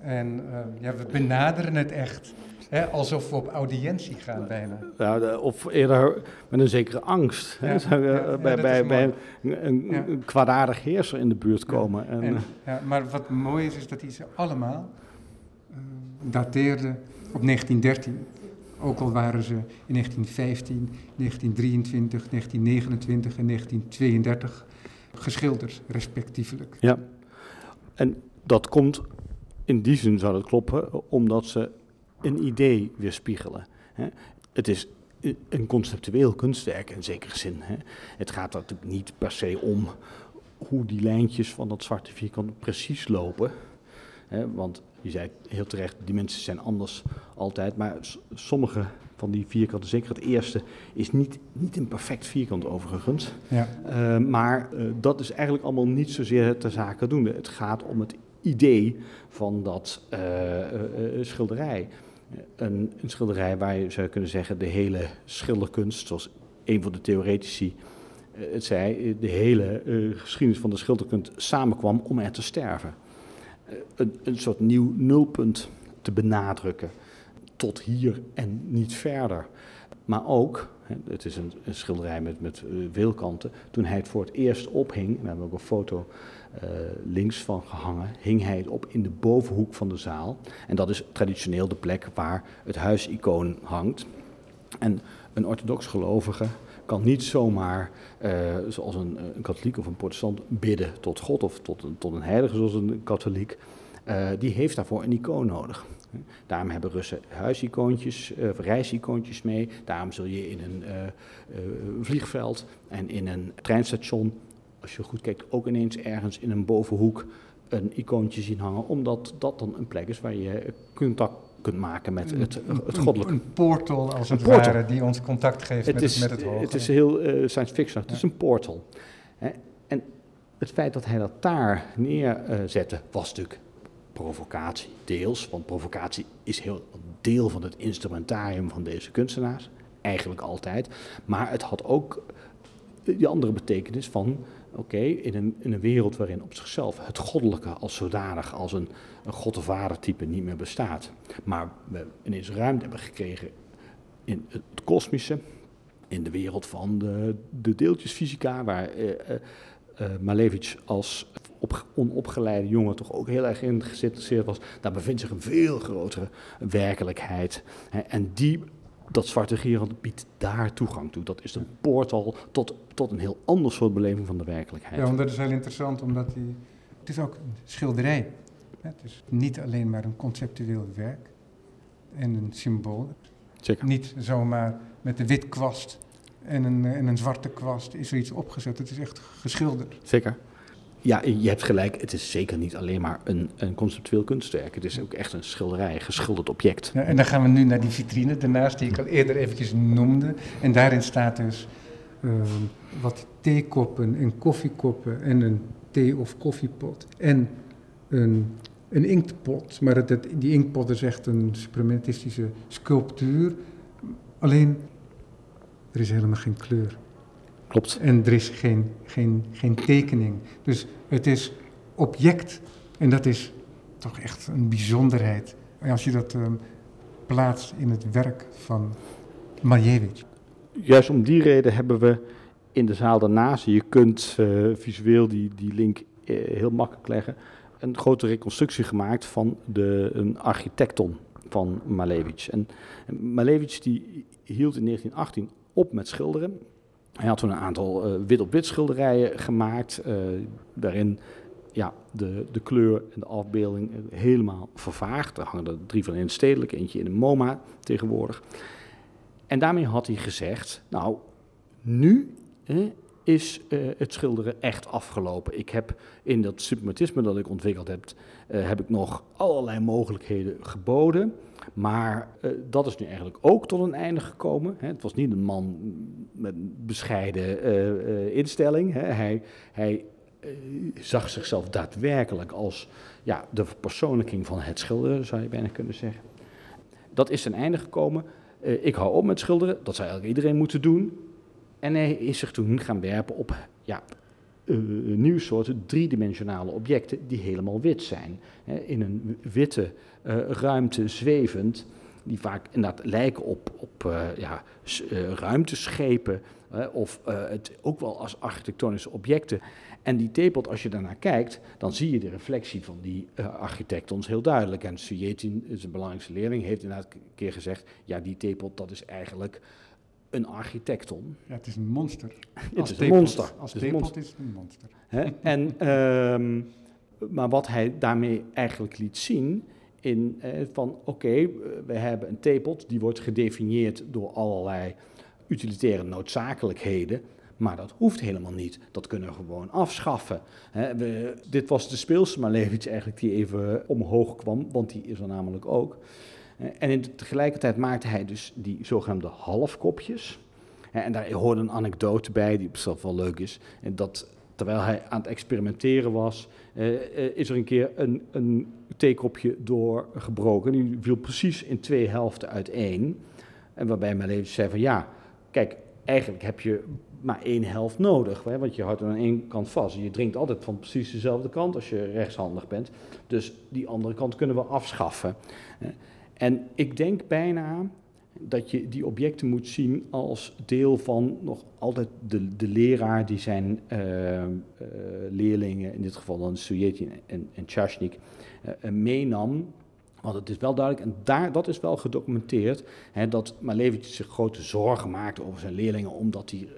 En eh, ja, we benaderen het echt. Hè, alsof we op audiëntie gaan bijna. Ja, of eerder met een zekere angst. hè. Ja, Zou je, ja, ja, bij, bij, bij een, een, kwaadaardig heerser in de buurt komen. En, En, eh, ja, maar wat mooi is, is dat hij ze allemaal eh, dateerde op 1913. Ook al waren ze in 1915, 1923, 1929 en 1932 geschilderd, respectievelijk. Ja, en dat komt, in die zin zou dat kloppen, omdat ze een idee weerspiegelen. Hè. Het is een conceptueel kunstwerk in zekere zin. Hè. Het gaat er natuurlijk niet per se om hoe die lijntjes van dat zwarte vierkant precies lopen. Hè, want je zei heel terecht, die mensen zijn anders altijd. Maar sommige van die vierkanten, zeker het eerste, is niet, niet een perfect vierkant overigens. Ja. Uh, maar uh, dat is eigenlijk allemaal niet zozeer ter zake doende. Het gaat om het idee van dat uh, schilderij. Een, een, schilderij waar je zou kunnen zeggen de hele schilderkunst, zoals een van de theoretici het zei, de hele geschiedenis van de schilderkunst samenkwam om er te sterven. Een, een soort nieuw nulpunt te benadrukken. Tot hier en niet verder. Maar ook, het is een, schilderij met, met wielkanten, toen hij het voor het eerst ophing, we hebben ook een foto uh, links van gehangen, hing hij op in de bovenhoek van de zaal. En dat is traditioneel de plek waar het huisicoon hangt. En een orthodox gelovige kan niet zomaar, uh, zoals een, een, katholiek of een protestant, bidden tot God of tot een, tot een heilige zoals een katholiek. Uh, die heeft daarvoor een icoon nodig. Daarom hebben Russen huisicoontjes, uh, reisicoontjes mee. Daarom zul je in een vliegveld en in een treinstation, als je goed kijkt, ook ineens ergens in een bovenhoek een icoontje zien hangen. Omdat dat dan een plek is waar je contact kunt maken met het, het goddelijke. Een, een portal als het portal. ware die ons contact geeft het met, is, met het hoge. Het is heel uh, science fiction, het ja. is een portal. Hè? En het feit dat hij dat daar neerzette was natuurlijk provocatie, deels. Want provocatie is heel deel van het instrumentarium van deze kunstenaars. Eigenlijk altijd. Maar het had ook die andere betekenis van... oké, in, een, wereld waarin op zichzelf het goddelijke als zodanig... als een, een vader type niet meer bestaat... maar we ineens ruimte hebben gekregen in het kosmische... in de wereld van de, de deeltjesfysica... waar uh, uh, Malevich als op, onopgeleide jongen toch ook heel erg in geïnteresseerd was. Daar bevindt zich een veel grotere werkelijkheid. Hè, en die, dat zwarte gierend biedt daar toegang toe. Dat is een portal tot, tot een heel ander soort beleving van de werkelijkheid. Ja, want dat is heel interessant, omdat die, het is ook een schilderij. Het is niet alleen maar een conceptueel werk en een symbool. Zeker. Niet zomaar met een wit kwast en een, en een zwarte kwast is er iets opgezet. Het is echt geschilderd. Zeker. Ja, je hebt gelijk. Het is zeker niet alleen maar een, een conceptueel kunstwerk. Het is ook echt een schilderij, geschilderd object. En dan gaan we nu naar die vitrine daarnaast, die ik al eerder eventjes noemde. En daarin staat dus uh, wat theekoppen en koffiekoppen en een thee- of koffiepot. En een, een inktpot. Maar die inktpot is echt een suprematistische sculptuur. Alleen, er is helemaal geen kleur. Klopt. En er is geen, geen, geen tekening. Dus het is object. En dat is toch echt een bijzonderheid. En als je dat um, plaatst in het werk van Maljevic. Juist om die reden hebben we in de zaal daarnaast, je kunt uh, visueel die, die link uh, heel makkelijk leggen, een grote reconstructie gemaakt van de, een architecton van Malevich. En, en Malevich die hield in 1918 op met schilderen. Hij had toen een aantal uh, wit-op-wit schilderijen gemaakt, waarin ja, de, de kleur en de afbeelding helemaal vervaagd. Er hangen er drie van in stedelijk, eentje in de MoMA tegenwoordig. En daarmee had hij gezegd, nou, nu is uh, het schilderen echt afgelopen. Ik heb in dat suprematisme dat ik ontwikkeld heb, uh, heb ik nog allerlei mogelijkheden geboden. Maar uh, dat is nu eigenlijk ook tot een einde gekomen. Hè. Het was niet een man met een bescheiden instelling. Hè. Hij, hij zag zichzelf daadwerkelijk als ja, de verpersoonlijking van het schilderen, zou je bijna kunnen zeggen. Dat is ten einde gekomen. ik hou op met schilderen, dat zou eigenlijk iedereen moeten doen. En hij is zich toen gaan werpen op ja, uh, nieuwe soorten driedimensionale objecten die helemaal wit zijn. In een witte uh, ruimte zwevend, die vaak inderdaad lijken op, op ja, ruimteschepen of het ook wel als architectonische objecten. En die theepot, als je daarnaar kijkt, dan zie je de reflectie van die architectons heel duidelijk. En Sujetin, zijn belangrijkste leerling, heeft inderdaad een keer gezegd, ja, die theepot dat is eigenlijk een architecton. Ja, het is een monster. het is een monster. Als theepot is het een monster. En, um, maar wat hij daarmee eigenlijk liet zien, in, eh, van oké, okay, we hebben een theepot, die wordt gedefinieerd door allerlei utilitaire noodzakelijkheden. Maar dat hoeft helemaal niet. Dat kunnen we gewoon afschaffen. we, dit was de speelse Malevich eigenlijk die even omhoog kwam, want die is er namelijk ook. En in, tegelijkertijd maakte hij dus die zogenaamde halfkopjes. En daar hoorde een anekdote bij die op zichzelf wel leuk is. En dat terwijl hij aan het experimenteren was, eh, eh, is er een keer een, een theekopje doorgebroken. Die viel precies in twee helften uiteen. En waarbij mijn leven zei van ja, kijk, eigenlijk heb je maar één helft nodig. Hè, want je houdt aan één kant vast. Je drinkt altijd van precies dezelfde kant als je rechtshandig bent. Dus die andere kant kunnen we afschaffen. En ik denk bijna dat je die objecten moet zien als deel van nog altijd de, de leraar die zijn uh, uh, leerlingen, in dit geval dan Sujetin en, en Chashnik, uh, meenam. Want het is wel duidelijk, en daar, dat is wel gedocumenteerd, hè, dat Malevich zich grote zorgen maakte over zijn leerlingen, omdat die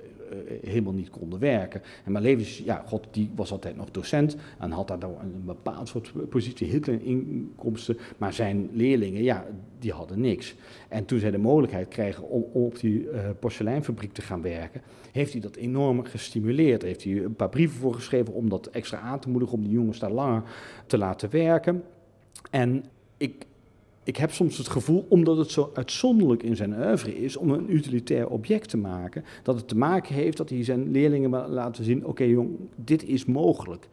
helemaal niet konden werken. En Malevich, ja, God, die was altijd nog docent en had daar een bepaald soort positie, heel kleine inkomsten. Maar zijn leerlingen, ja, die hadden niks. En toen zij de mogelijkheid kregen om, om op die uh, porseleinfabriek te gaan werken, heeft hij dat enorm gestimuleerd. Heeft hij een paar brieven voor geschreven om dat extra aan te moedigen, om die jongens daar langer te laten werken. En ik ik heb soms het gevoel, omdat het zo uitzonderlijk in zijn oeuvre is om een utilitair object te maken, dat het te maken heeft dat hij zijn leerlingen laten zien: oké, jong, dit is mogelijk.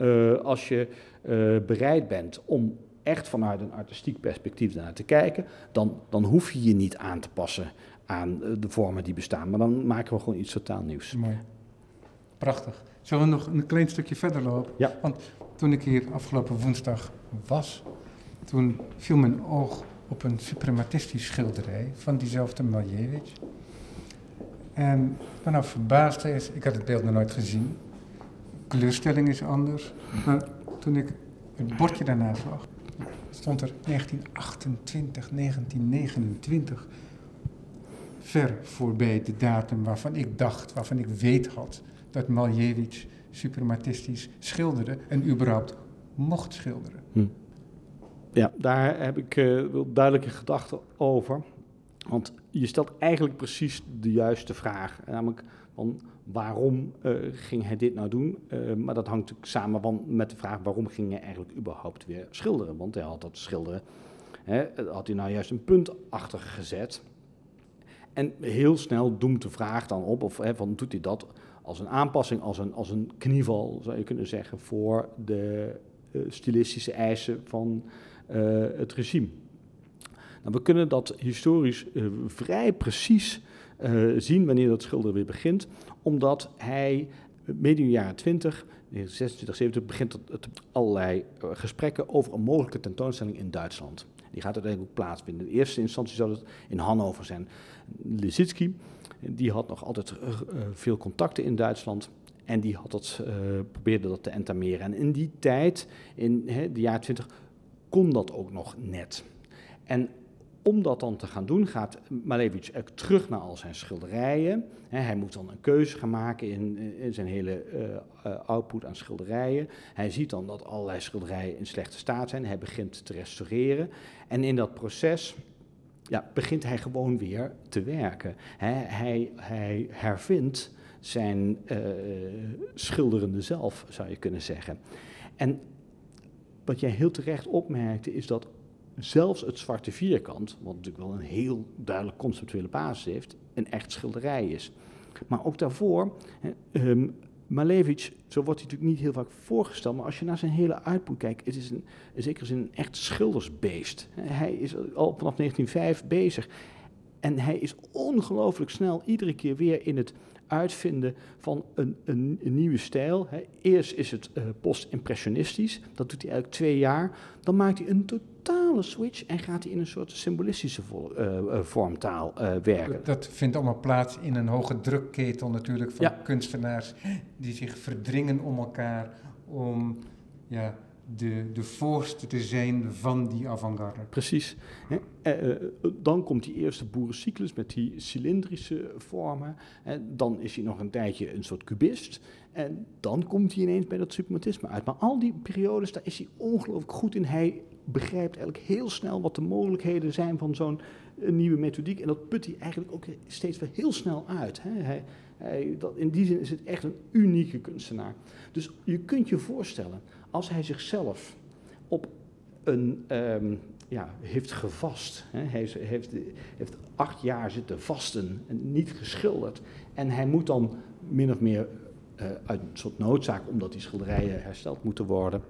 Uh, als je uh, bereid bent om echt vanuit een artistiek perspectief naar te kijken, dan, dan hoef je je niet aan te passen aan eh, de vormen die bestaan, maar dan maken we gewoon iets totaal nieuws. Mooi. Prachtig. Zullen we nog een klein stukje verder lopen? Ja. Want toen ik hier afgelopen woensdag was, toen viel mijn oog op een suprematistisch schilderij van diezelfde Malevich. En vanaf verbaasde is, ik had het beeld nog nooit gezien. Kleurstelling is anders. Maar toen ik het bordje daarnaast zag, stond er 1928, 1929. Ver voorbij de datum waarvan ik dacht, waarvan ik weet had dat Malevich suprematistisch schilderde en überhaupt mocht schilderen. Hm. Ja, daar heb ik uh, wel duidelijke gedachten over. Want je stelt eigenlijk precies de juiste vraag. Namelijk van waarom uh, ging hij dit nou doen? Uh, maar dat hangt samen van, met de vraag waarom ging hij eigenlijk überhaupt weer schilderen? Want hij had dat schilderen, hè, had hij nou juist een punt achter gezet. En heel snel doemt de vraag dan op, of hè, van, doet hij dat als een aanpassing, als een, als een knieval, zou je kunnen zeggen, voor de stilistische eisen van het regime. Nou, we kunnen dat historisch uh, vrij precies uh, zien wanneer dat schilderen weer begint, omdat hij medio jaren 20, 26, 70, begint het allerlei gesprekken over een mogelijke tentoonstelling in Duitsland. Die gaat uiteindelijk ook plaatsvinden. In eerste instantie zou het in Hannover zijn. Lisitsky, die had nog altijd veel contacten in Duitsland. En die had dat, probeerde dat te entameren. En in die tijd, in de jaren 20, kon dat ook nog net. En om dat dan te gaan doen, gaat Malevich terug naar al zijn schilderijen. hij moet dan een keuze gaan maken in, zijn hele uh, output aan schilderijen. Hij ziet dan dat allerlei schilderijen in slechte staat zijn. Hij begint te restaureren. En in dat proces ja, begint hij gewoon weer te werken. hij, hij hervindt zijn uh, schilderende zelf, zou je kunnen zeggen. En wat jij heel terecht opmerkte, is dat zelfs het zwarte vierkant, wat natuurlijk wel een heel duidelijk conceptuele basis heeft, een echt schilderij is. Maar ook daarvoor, um, Malevich, zo wordt hij natuurlijk niet heel vaak voorgesteld, maar als je naar zijn hele uitboek kijkt, het is een, in zekere zin een echt schildersbeest. Hij is al vanaf 1905 bezig. En hij is ongelooflijk snel iedere keer weer in het uitvinden van een, een, een nieuwe stijl. Eerst is het uh, post-impressionistisch, dat doet hij eigenlijk twee jaar. Dan maakt hij een totale switch en gaat hij in een soort symbolistische uh, vormtaal werken. Dat vindt allemaal plaats in een hoge drukketel natuurlijk van kunstenaars die zich verdringen om elkaar om ja, de, de voorste te zijn van die avant-garde. Precies. Eh, eh, dan komt die eerste boerencyclus met die cilindrische vormen. dan is hij nog een tijdje een soort cubist. En dan komt hij ineens bij dat suprematisme uit. Maar al die periodes, daar is hij ongelooflijk goed in. Hij begrijpt eigenlijk heel snel wat de mogelijkheden zijn van zo'n eh, nieuwe methodiek. En dat put hij eigenlijk ook steeds weer heel snel uit. Hij, hij, dat, in die zin is het echt een unieke kunstenaar. Dus je kunt je voorstellen, als hij zichzelf op een, ehm, ja, heeft gevast, hè, hij heeft, heeft, acht jaar zitten vasten en niet geschilderd, en hij moet dan min of meer uh, uit een soort noodzaak, omdat die schilderijen hersteld moeten worden,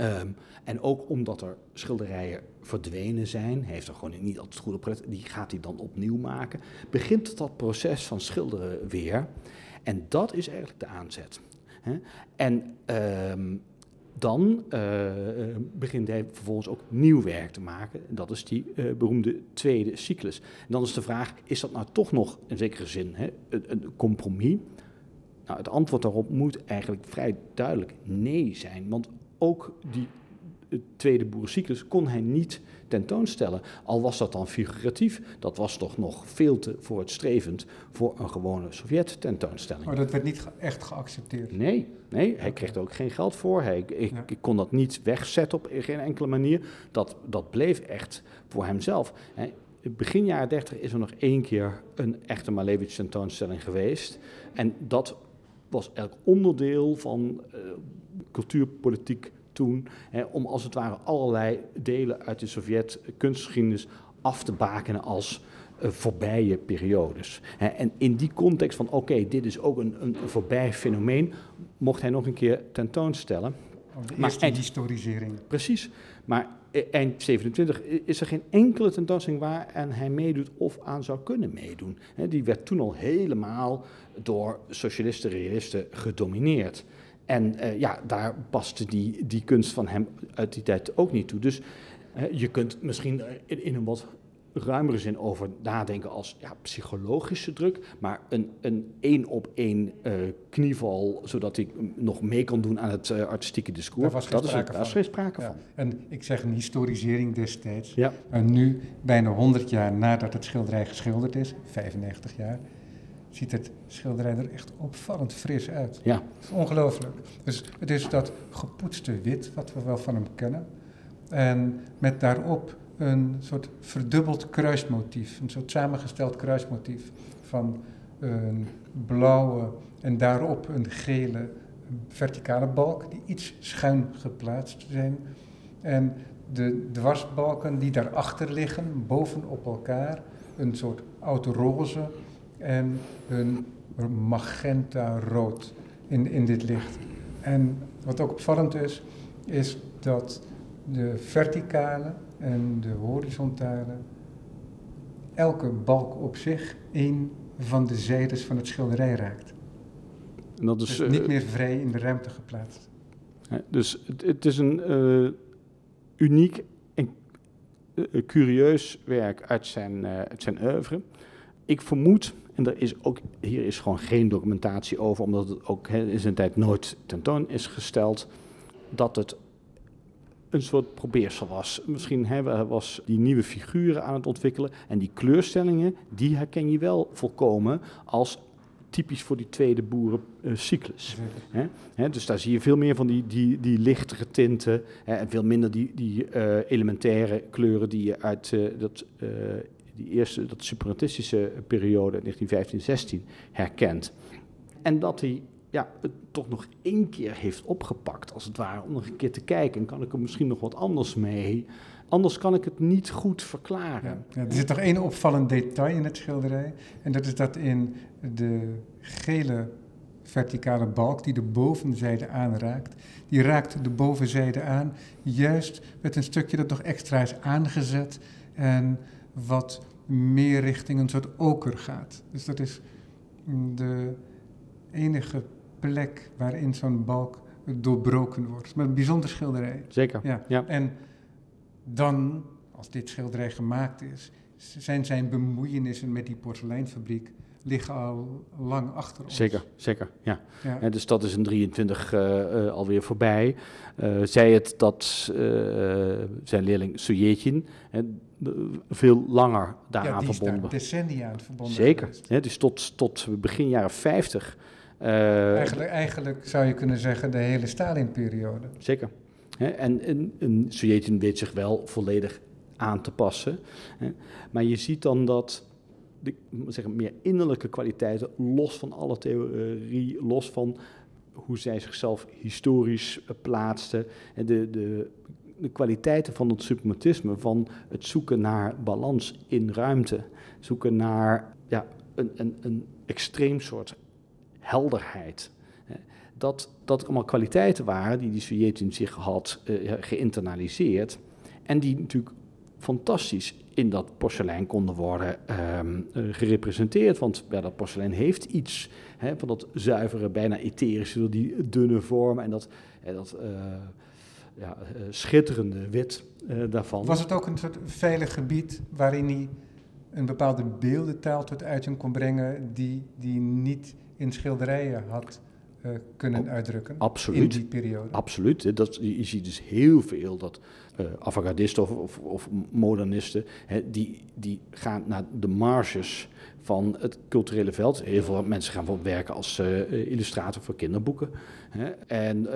um, en ook omdat er schilderijen verdwenen zijn, heeft er gewoon niet altijd goed op die gaat hij dan opnieuw maken, begint dat proces van schilderen weer. En dat is eigenlijk de aanzet. En um, dan uh, begint hij vervolgens ook nieuw werk te maken. Dat is die uh, beroemde tweede cyclus. En dan is de vraag, is dat nou toch nog in zekere zin een, een, compromis? Nou, het antwoord daarop moet eigenlijk vrij duidelijk nee zijn. Want ook die tweede boerencyclus kon hij niet tentoonstellen. Al was dat dan figuratief, dat was toch nog veel te voortstrevend voor een gewone Sovjet-tentoonstelling. Maar dat werd niet echt geaccepteerd? Nee, nee hij kreeg er ook geen geld voor. Hij, ik, ik, kon dat niet wegzetten op geen enkele manier. Dat, dat bleef echt voor hemzelf. Begin jaren 30 is er nog één keer een echte Malevich tentoonstelling geweest. En dat was elk onderdeel van uh, cultuurpolitiek toen, hè, om als het ware allerlei delen uit de Sovjet-kunstgeschiedenis af te bakenen als uh, voorbije periodes. Hè. En in die context van, oké, dit is ook een, een, voorbij fenomeen, mocht hij nog een keer tentoonstellen. de maar eind, historisering. Precies. Maar e, eind 27 is er geen enkele tentoonstelling waar en hij meedoet of aan zou kunnen meedoen. die werd toen al helemaal door socialisten, realisten gedomineerd. En uh, ja, daar paste die, die kunst van hem uit die tijd ook niet toe. Dus uh, je kunt misschien in, in, een wat ruimere zin over nadenken als ja, psychologische druk, maar een, een één op één uh, knieval, zodat ik nog mee kan doen aan het artistieke discours. Daar was geen dat sprake is, geen sprake van. En ik zeg een historisering destijds. Ja. En nu, bijna 100 jaar nadat het schilderij geschilderd is, 95 jaar, ziet het schilderij er echt opvallend fris uit. Ja. Het is ongelooflijk. Dus het is dat gepoetste wit, wat we wel van hem kennen. En met daarop een soort verdubbeld kruismotief. Een soort samengesteld kruismotief van een blauwe en daarop een gele verticale balk die iets schuin geplaatst zijn. En de dwarsbalken die daarachter liggen, bovenop elkaar, een soort oud roze en een magenta rood in, in dit licht. En wat ook opvallend is, is dat de verticale en de horizontale elke balk op zich een van de zijdes van het schilderij raakt. En dat is dus niet eh, meer vrij in de ruimte geplaatst. Dus het, het is een uh, uniek en uh, curieus werk uit zijn, uit zijn oeuvre. Ik vermoed en er is ook, hier is gewoon geen documentatie over, omdat het ook hè, in zijn tijd nooit tentoon is gesteld, dat het een soort probeersel was. Misschien hè, was die nieuwe figuren aan het ontwikkelen en die kleurstellingen, die herken je wel volkomen als typisch voor die tweede boerencyclus. Uh, dus daar zie je veel meer van die, die, die lichtere tinten hè, en veel minder die, die uh, elementaire kleuren die je uit uh, dat, die eerste, dat separatistische periode, 1915-16, herkent. En dat hij ja, het toch nog één keer heeft opgepakt, als het ware, om nog een keer te kijken. En kan ik er misschien nog wat anders mee? Anders kan ik het niet goed verklaren. Ja, er zit nog één opvallend detail in het schilderij. En dat is dat in de gele verticale balk die de bovenzijde aanraakt, die raakt de bovenzijde aan, juist met een stukje dat nog extra is aangezet en wat meer richting een soort oker gaat. Dus dat is de enige plek waarin zo'n balk doorbroken wordt. Maar een bijzonder schilderij. Zeker. Ja. ja. En dan, als dit schilderij gemaakt is, zijn zijn bemoeienissen met die porseleinfabriek liggen al lang achter ons. Zeker, zeker, ja. ja. dus dat is een 23 uh, uh, alweer voorbij. Uh, zij het dat uh, zijn leerling Sujetjin veel langer daaraan ja, verbonden. Ja, decennia aan verbonden. Zeker, hè, dus tot, tot begin jaren 50. eigenlijk, eigenlijk zou je kunnen zeggen de hele Stalin-periode. Zeker. En, en, en Sujetin weet zich wel volledig aan te passen. Maar je ziet dan dat de zeggen, meer innerlijke kwaliteiten, los van alle theorie, los van hoe zij zichzelf historisch plaatste, de, de, de kwaliteiten van het suprematisme, van het zoeken naar balans in ruimte, zoeken naar ja, een, een, een extreem soort helderheid. Dat, dat allemaal kwaliteiten waren die die Sovjet-Unie zich had uh, geïnternaliseerd. En die natuurlijk fantastisch in dat porselein konden worden um, gerepresenteerd. Want ja, dat porselein heeft iets hè, van dat zuivere, bijna etherische, die dunne vorm en dat, en dat uh, ja, uh, schitterende wit daarvan. Was het ook een soort veilig gebied waarin hij een bepaalde beeldentaal tot uiting kon brengen die, die niet in schilderijen had kunnen uitdrukken Absoluut. in die periode. Absoluut. Dat, je ziet dus heel veel dat uh, avant-gardisten of, of, modernisten, hè, die, die gaan naar de marges van het culturele veld. Heel veel mensen gaan bijvoorbeeld werken als uh, illustrator voor kinderboeken. Hè, en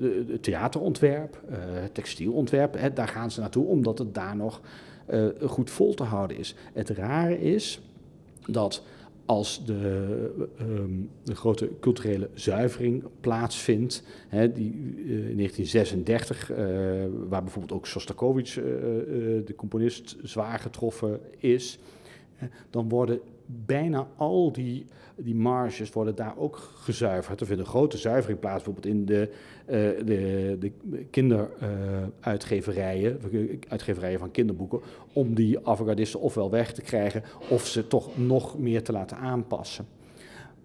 uh, theaterontwerp, textielontwerp, hè, daar gaan ze naartoe omdat het daar nog goed vol te houden is. Het rare is dat als de, um, de, grote culturele zuivering plaatsvindt, hè, die uh, in 1936, uh, waar bijvoorbeeld ook Shostakovich, uh, de componist, zwaar getroffen is, dan worden bijna al die, die marges worden daar ook gezuiverd. Er vindt een grote zuivering plaats, bijvoorbeeld in de, de, de kinderuitgeverijen, uitgeverijen van kinderboeken, om die avant ofwel weg te krijgen of ze toch nog meer te laten aanpassen.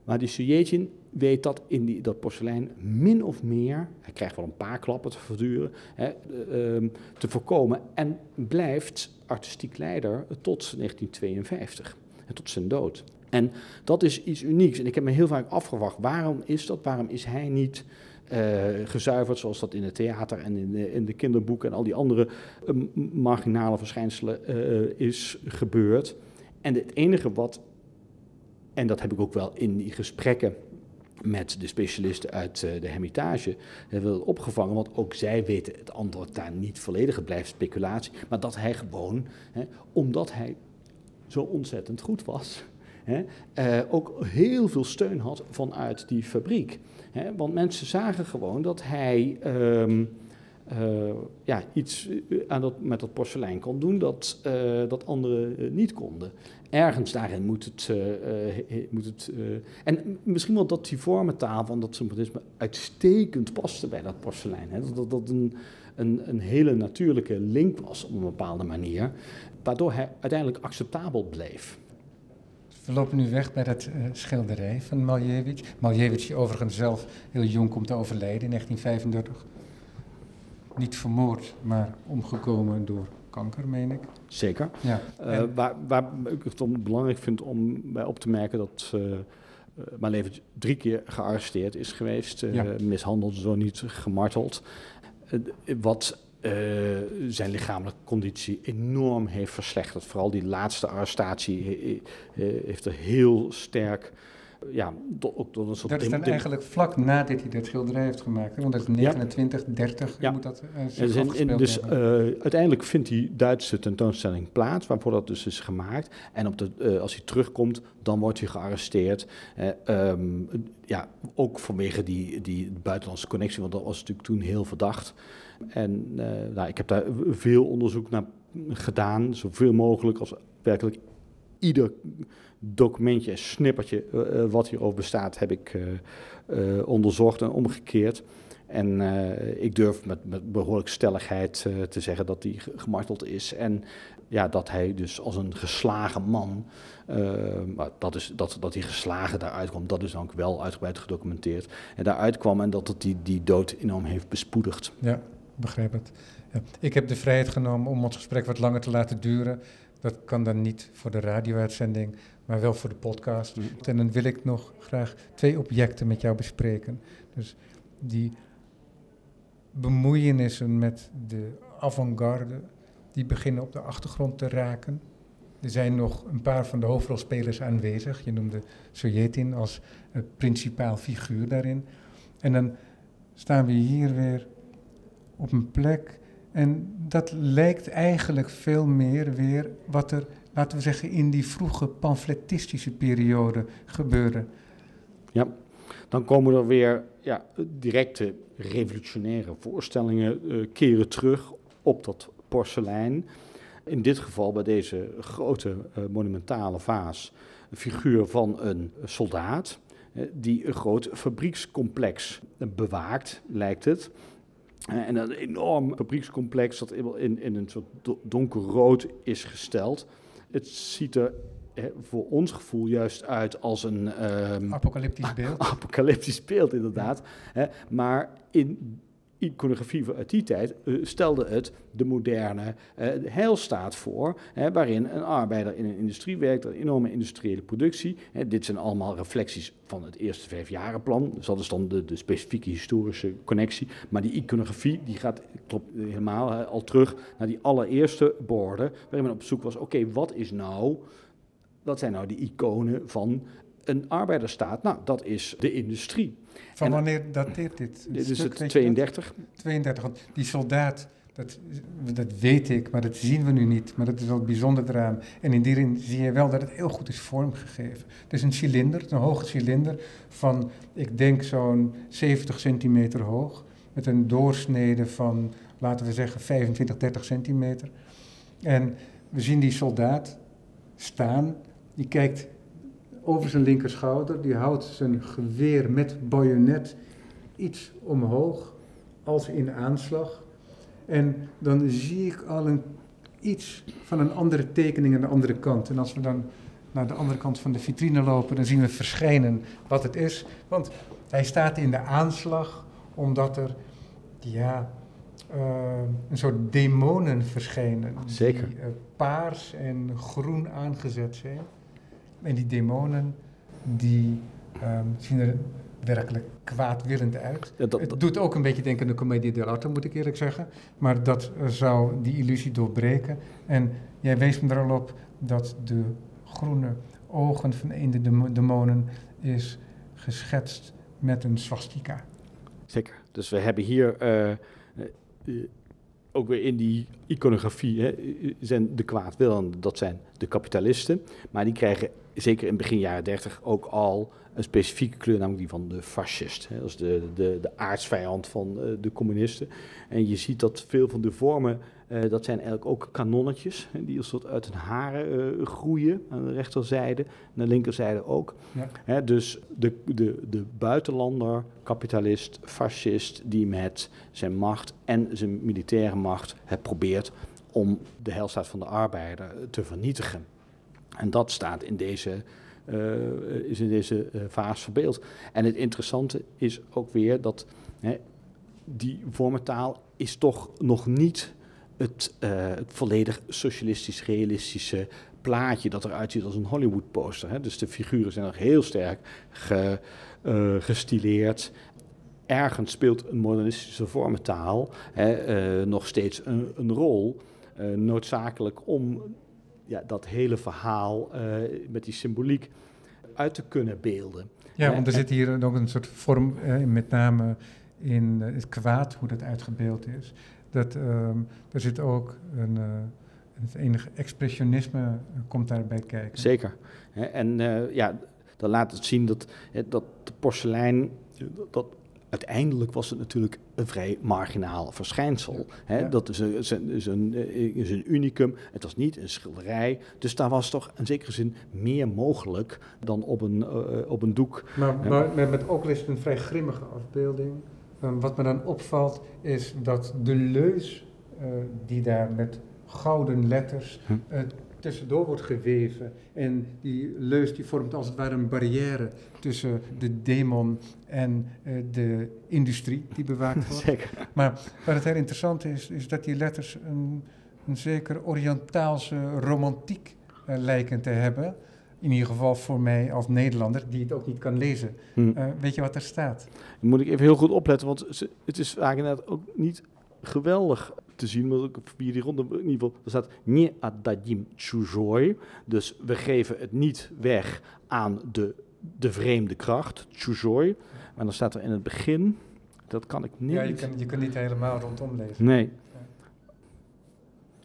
Maar die Sujetjin weet dat in die, dat porselein min of meer, hij krijgt wel een paar klappen te verduren, hè, uh, te voorkomen en blijft artistiek leider tot 1952 en tot zijn dood. En dat is iets unieks. En ik heb me heel vaak afgevraagd, waarom is dat? Waarom is hij niet uh, gezuiverd zoals dat in het theater en in de, in de kinderboeken en al die andere uh, marginale verschijnselen uh, is gebeurd? En het enige wat, en dat heb ik ook wel in die gesprekken met de specialisten uit de Hermitage hebben opgevangen, want ook zij weten het antwoord daar niet volledig, het blijft speculatie, maar dat hij gewoon, hè, omdat hij zo ontzettend goed was, uh, ook heel veel steun had vanuit die fabriek. Want mensen zagen gewoon dat hij um, uh, ja, iets aan dat, met dat porselein kon doen dat, uh, dat anderen niet konden. Ergens daarin moet het. moet het en misschien wel dat die vormentaal van dat symbolisme uitstekend paste bij dat porselein. Dat dat een, een, een hele natuurlijke link was op een bepaalde manier waardoor hij uiteindelijk acceptabel bleef. We lopen nu weg bij dat uh, schilderij van Malevich. Malevich, die overigens zelf heel jong komt te overlijden in 1935. Niet vermoord, maar omgekomen door kanker, meen ik. Zeker. Ja. Uh, waar, waar ik het belangrijk vind om bij op te merken dat uh, mijn leven drie keer gearresteerd is geweest, ja. mishandeld, zo niet gemarteld. wat zijn lichamelijke conditie enorm heeft verslechterd. Vooral die laatste arrestatie heeft er heel sterk ja, ook door een soort... Dat is dan eigenlijk vlak nadat hij dat schilderij heeft gemaakt. Hè? Want dat is 29, ja. 30 ja. moet dat uh, en, en dus uh, uiteindelijk vindt die Duitse tentoonstelling plaats, waarvoor dat dus is gemaakt. En op de, uh, als hij terugkomt, dan wordt hij gearresteerd. Um, ja, ook vanwege die, die buitenlandse connectie, want dat was natuurlijk toen heel verdacht. En nou, ik heb daar veel onderzoek naar gedaan, zoveel mogelijk als werkelijk ieder documentje, snippertje uh, wat hierover bestaat, heb ik uh, onderzocht en omgekeerd. En ik durf met, met behoorlijk stelligheid te zeggen dat hij gemarteld is. En ja, dat hij dus als een geslagen man, maar dat, is, dat, dat hij geslagen daaruit kwam, dat is dan ook wel uitgebreid gedocumenteerd. En daaruit kwam en dat het die, die dood enorm heeft bespoedigd. Ja, begrijp het. Ik heb de vrijheid genomen om ons gesprek wat langer te laten duren. Dat kan dan niet voor de radio-uitzending, maar wel voor de podcast. En dan wil ik nog graag twee objecten met jou bespreken. Dus die bemoeienissen met de avant-garde, die beginnen op de achtergrond te raken. Er zijn nog een paar van de hoofdrolspelers aanwezig. Je noemde Sojetin als uh, principaal figuur daarin. En dan staan we hier weer op een plek. En dat lijkt eigenlijk veel meer weer wat er laten we zeggen, in die vroege pamfletistische periode gebeuren. Ja, dan komen er weer ja, directe revolutionaire voorstellingen uh, keren terug op dat porselein. In dit geval bij deze grote uh, monumentale vaas een figuur van een soldaat uh, die een groot fabriekscomplex bewaakt, lijkt het. en een enorm fabriekscomplex dat in, in een soort donkerrood is gesteld. Het ziet er voor ons gevoel juist uit als een... Um, apocalyptisch beeld. Apocalyptisch beeld, inderdaad. Hè, maar in iconografie uit die tijd uh, stelde het de moderne uh, heilstaat voor, waarin een arbeider in een industrie werkt, een enorme industriële productie. Dit zijn allemaal reflecties van het eerste vijfjarenplan, dus dat is dan de, de specifieke historische connectie. Maar die iconografie die gaat klopt helemaal al terug naar die allereerste borden, waarin men op zoek was, oké, wat is nou, wat zijn nou die iconen van een arbeiderstaat? Nou, dat is de industrie. Van wanneer dateert dit? Dit is het 32. 32, want die soldaat, dat, dat weet ik, maar dat zien we nu niet. Maar dat is wel bijzonder eraan. En in die zin zie je wel dat het heel goed is vormgegeven. Het is een cilinder, een hoge cilinder van, ik denk zo'n 70 centimeter hoog. Met een doorsnede van, laten we zeggen, 25, 30 centimeter. En we zien die soldaat staan, die kijkt over zijn linkerschouder. Die houdt zijn geweer met bajonet iets omhoog, als in aanslag. En dan zie ik al een, iets van een andere tekening aan de andere kant. En als we dan naar de andere kant van de vitrine lopen, dan zien we verschijnen wat het is. Want hij staat in de aanslag, omdat er, ja, uh, een soort demonen verschijnen. Zeker. Die uh, paars en groen aangezet zijn. En die demonen, die um, zien er werkelijk kwaadwillend uit. Ja, dat, het doet ook een beetje denken aan de comedie dell'arte, moet ik eerlijk zeggen. Maar dat zou die illusie doorbreken. En jij wees me er al op dat de groene ogen van een de demonen is geschetst met een swastika. Zeker. Dus we hebben hier uh, uh, ook weer in die iconografie hè, zijn de kwaadwillenden, dat zijn de kapitalisten. Maar die krijgen zeker in begin jaren 30 ook al een specifieke kleur, namelijk die van de fascist. Hè. Dat is de, de, de aardsvijand van uh, de communisten. En je ziet dat veel van de vormen, uh, dat zijn eigenlijk ook kanonnetjes, hè, die als soort uit hun haren uh, groeien aan de rechterzijde, aan de linkerzijde ook. Ja. Hè, dus de, de, de buitenlander, kapitalist, fascist, die met zijn macht en zijn militaire macht het probeert om de heilstaat van de arbeider te vernietigen. En dat staat in deze, uh, is in deze vaas verbeeld. En het interessante is ook weer dat hè, die vormentaal is toch nog niet het, uh, het volledig socialistisch-realistische plaatje dat eruit ziet als een Hollywood poster. Hè. Dus de figuren zijn nog heel sterk ge, uh, gestileerd. Ergens speelt een modernistische vormentaal hè, uh, nog steeds een, een rol. noodzakelijk om ja, dat hele verhaal met die symboliek uit te kunnen beelden. Ja, want er zit hier nog een soort vorm, met name in het kwaad, hoe dat uitgebeeld is. Dat, um, er zit ook een, uh, het enige expressionisme komt daarbij kijken. Zeker. En uh, ja, dan laat het zien dat, dat de porselein, dat uiteindelijk was het natuurlijk een vrij marginaal verschijnsel. Hè? Ja. Dat is een, is, een, is, een, is een unicum. Het was niet een schilderij. Dus daar was toch in zekere zin meer mogelijk dan op een, uh, op een doek. Maar, maar met, met ook is het een vrij grimmige afbeelding. Um, wat me dan opvalt is dat de leus uh, die daar met gouden letters uh, tussendoor wordt geweven. En die leus die vormt als het ware een barrière tussen de demon en uh, de industrie die bewaakt wordt. Zeker. Maar wat het heel interessant is, is dat die letters een, een zeker Oriëntaalse romantiek lijken te hebben. In ieder geval voor mij als Nederlander, die het ook niet kan lezen. Hmm. Uh, weet je wat er staat? Dan moet ik even heel goed opletten, want het is vaak inderdaad ook niet geweldig te zien. Maar ook via die ronde, in ieder geval, er staat Nie adadim chujoi. Dus we geven het niet weg aan de, de vreemde kracht, chujoi. Maar dan staat er in het begin, dat kan ik niet. Ja, je kan, je kan niet helemaal rondom lezen. Nee.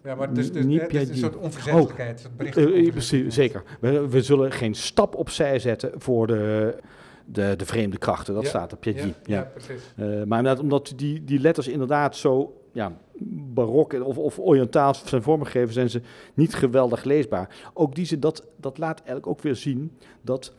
Ja, maar dus, dus, het is een soort onverzettelijkheid. Oh, uh, precies, zeker. We, we, zullen geen stap opzij zetten voor de, de, de vreemde krachten. Dat ja, staat op Piedji. Ja, ja. ja, precies. Uh, maar inderdaad, omdat die, die letters inderdaad zo ja, barok of, of Oriëntaals zijn vormgegeven, zijn ze niet geweldig leesbaar. Ook die ze, dat, dat laat eigenlijk ook weer zien dat,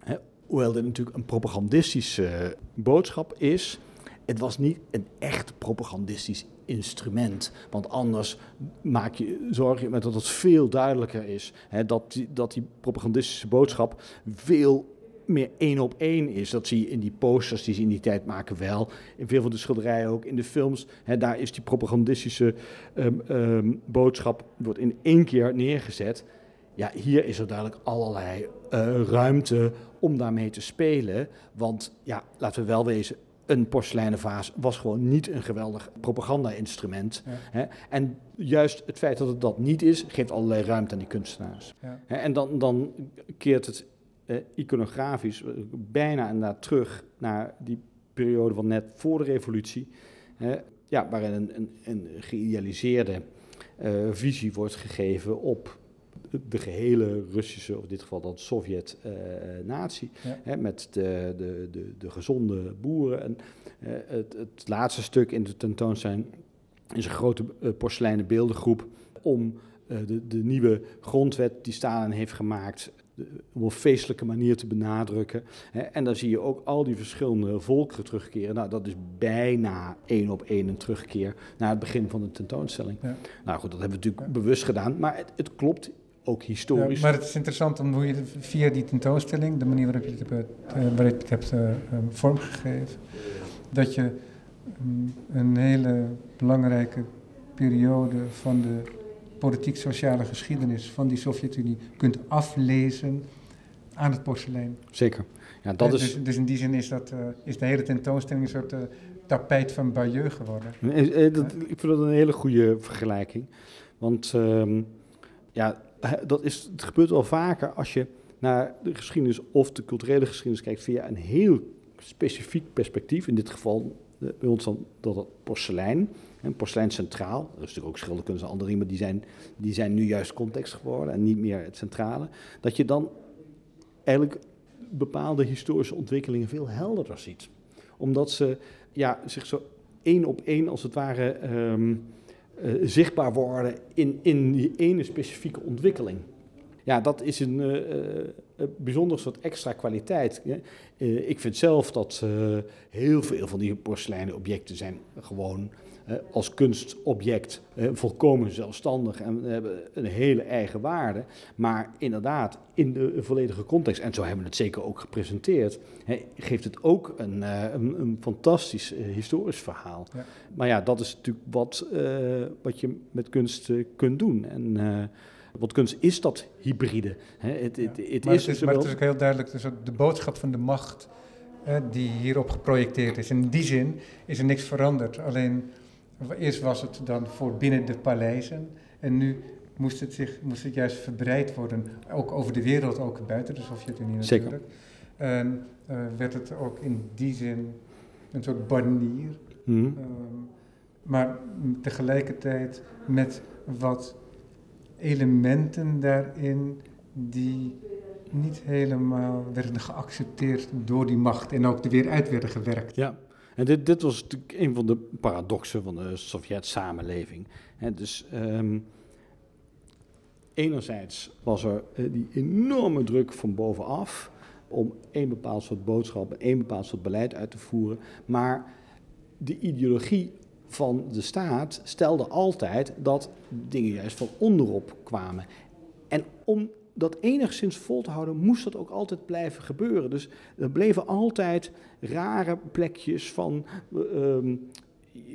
hè, hoewel dit natuurlijk een propagandistische boodschap is, het was niet een echt propagandistisch instrument. Want anders maak je, zorg je dat het veel duidelijker is. Hè, dat, die, dat die propagandistische boodschap veel meer één op één is. Dat zie je in die posters die ze in die tijd maken wel. In veel van de schilderijen ook. In de films, hè, daar is die propagandistische um, um, boodschap wordt in één keer neergezet. Ja, hier is er duidelijk allerlei uh, ruimte om daarmee te spelen. Want ja, laten we wel wezen, een porseleinen vaas was gewoon niet een geweldig propaganda-instrument. Ja. En juist het feit dat het dat niet is, geeft allerlei ruimte aan die kunstenaars. Ja. En dan, dan keert het eh, iconografisch bijna inderdaad terug naar die periode van net voor de revolutie. ja, waarin een, een, een geïdealiseerde uh, visie wordt gegeven op de gehele Russische, of in dit geval dan Sovjet-natie, uh, ja. met de, de, de, de, gezonde boeren. En, uh, het, het, laatste stuk in de tentoonstelling is een grote porseleinen beeldengroep om de, de, nieuwe grondwet die Stalin heeft gemaakt op een feestelijke manier te benadrukken. En dan zie je ook al die verschillende volkeren terugkeren. Nou, dat is bijna één op één een terugkeer naar het begin van de tentoonstelling. Ja. Nou goed, dat hebben we natuurlijk ja. bewust gedaan, maar het, het klopt ook historisch. Ja, maar het is interessant om hoe je via die tentoonstelling, de manier waarop je het hebt, uh, waarop je het hebt uh, vormgegeven, dat je um, een hele belangrijke periode van de politiek-sociale geschiedenis van die Sovjet-Unie kunt aflezen aan het porselein. Zeker. Ja, dat dus, is... dus in die zin is, dat, uh, is de hele tentoonstelling een soort tapijt van Bayeux geworden. Dat, ik vind dat een hele goede vergelijking. Want um, ja, dat is, het gebeurt wel vaker als je naar de geschiedenis of de culturele geschiedenis kijkt via een heel specifiek perspectief. In dit geval bij ons dan dat het porselein. En porselein centraal. Dat is natuurlijk ook schilderkunst en andere dingen, maar die zijn, die zijn nu juist context geworden en niet meer het centrale. Dat je dan eigenlijk bepaalde historische ontwikkelingen veel helderder ziet. Omdat ze ja, zich zo één op één als het ware um, uh, zichtbaar worden in, in die ene specifieke ontwikkeling. Ja, dat is een, uh, een bijzonder soort extra kwaliteit. Ik vind zelf dat heel veel van die porseleinen objecten zijn gewoon als kunstobject volkomen zelfstandig en hebben een hele eigen waarde. Maar inderdaad, in de volledige context, en zo hebben we het zeker ook gepresenteerd, geeft het ook een, een, een fantastisch historisch verhaal. Ja. Maar ja, dat is natuurlijk wat, wat je met kunst kunt doen. En, want kunst is dat hybride. Hè? Het, het, het maar, is het is, maar het is ook heel duidelijk, dus de boodschap van de macht die hierop geprojecteerd is. En in die zin is er niks veranderd. Alleen eerst was het dan voor binnen de paleizen en nu moest het, zich, moest het juist verbreid worden, ook over de wereld, ook buiten de Sovjet-Unie natuurlijk. Zeker. En uh, werd het ook in die zin een soort banier. Mm -hmm. maar tegelijkertijd met wat elementen daarin die niet helemaal werden geaccepteerd door die macht en ook er weer uit werden gewerkt. Ja, en dit, dit was natuurlijk een van de paradoxen van de Sovjet-samenleving. dus um, enerzijds was er uh, die enorme druk van bovenaf om een bepaald soort boodschap, een bepaald soort beleid uit te voeren, maar de ideologie van de staat stelde altijd dat dingen juist van onderop kwamen. En om dat enigszins vol te houden, moest dat ook altijd blijven gebeuren. Dus er bleven altijd rare plekjes van uh,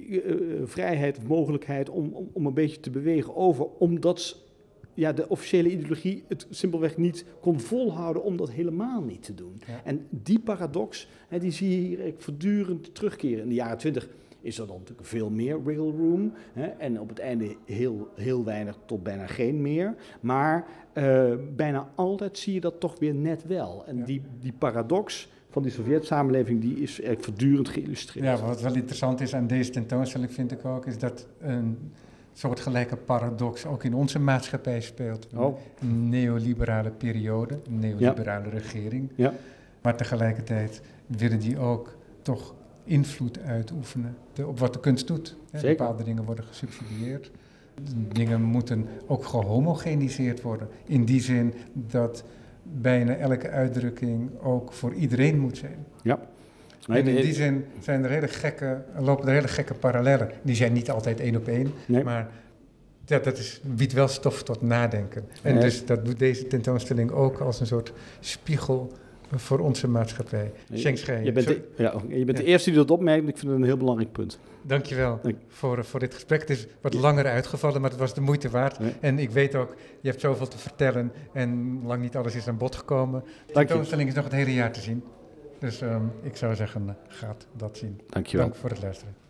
uh, vrijheid of mogelijkheid om, om, om een beetje te bewegen over, omdat ja, de officiële ideologie het simpelweg niet kon volhouden om dat helemaal niet te doen. En die paradox, hè, die zie je hier voortdurend terugkeren. In de jaren twintig is er dan natuurlijk veel meer wiggle room. Hè, en op het einde heel, heel weinig tot bijna geen meer. Maar uh, bijna altijd zie je dat toch weer net wel. En die, die paradox van die Sovjet-samenleving, die is eigenlijk voortdurend geïllustreerd. Ja, wat wel interessant is aan deze tentoonstelling, vind ik ook, is dat een soortgelijke paradox ook in onze maatschappij speelt. Oh. Een neoliberale periode, een neoliberale regering. Ja. Maar tegelijkertijd willen die ook toch invloed uitoefenen op wat de kunst doet. Bepaalde dingen worden gesubsidieerd. Dingen moeten ook gehomogeniseerd worden. In die zin dat bijna elke uitdrukking ook voor iedereen moet zijn. Ja. En in die zin zijn er hele gekke, lopen er hele gekke parallellen. Die zijn niet altijd één op één, maar ja, dat is, biedt wel stof tot nadenken. En dus dat doet deze tentoonstelling ook als een soort spiegel voor onze maatschappij. Sheng Je bent, de, ja, je bent de eerste die dat opmerkt. Ik vind het een heel belangrijk punt. Dankjewel Dank. voor, voor dit gesprek. Het is wat langer uitgevallen, maar het was de moeite waard. En ik weet ook, je hebt zoveel te vertellen en lang niet alles is aan bod gekomen. De tentoonstelling is nog het hele jaar te zien. Dus um, ik zou zeggen, gaat dat zien. Dankjewel. Dank voor het luisteren.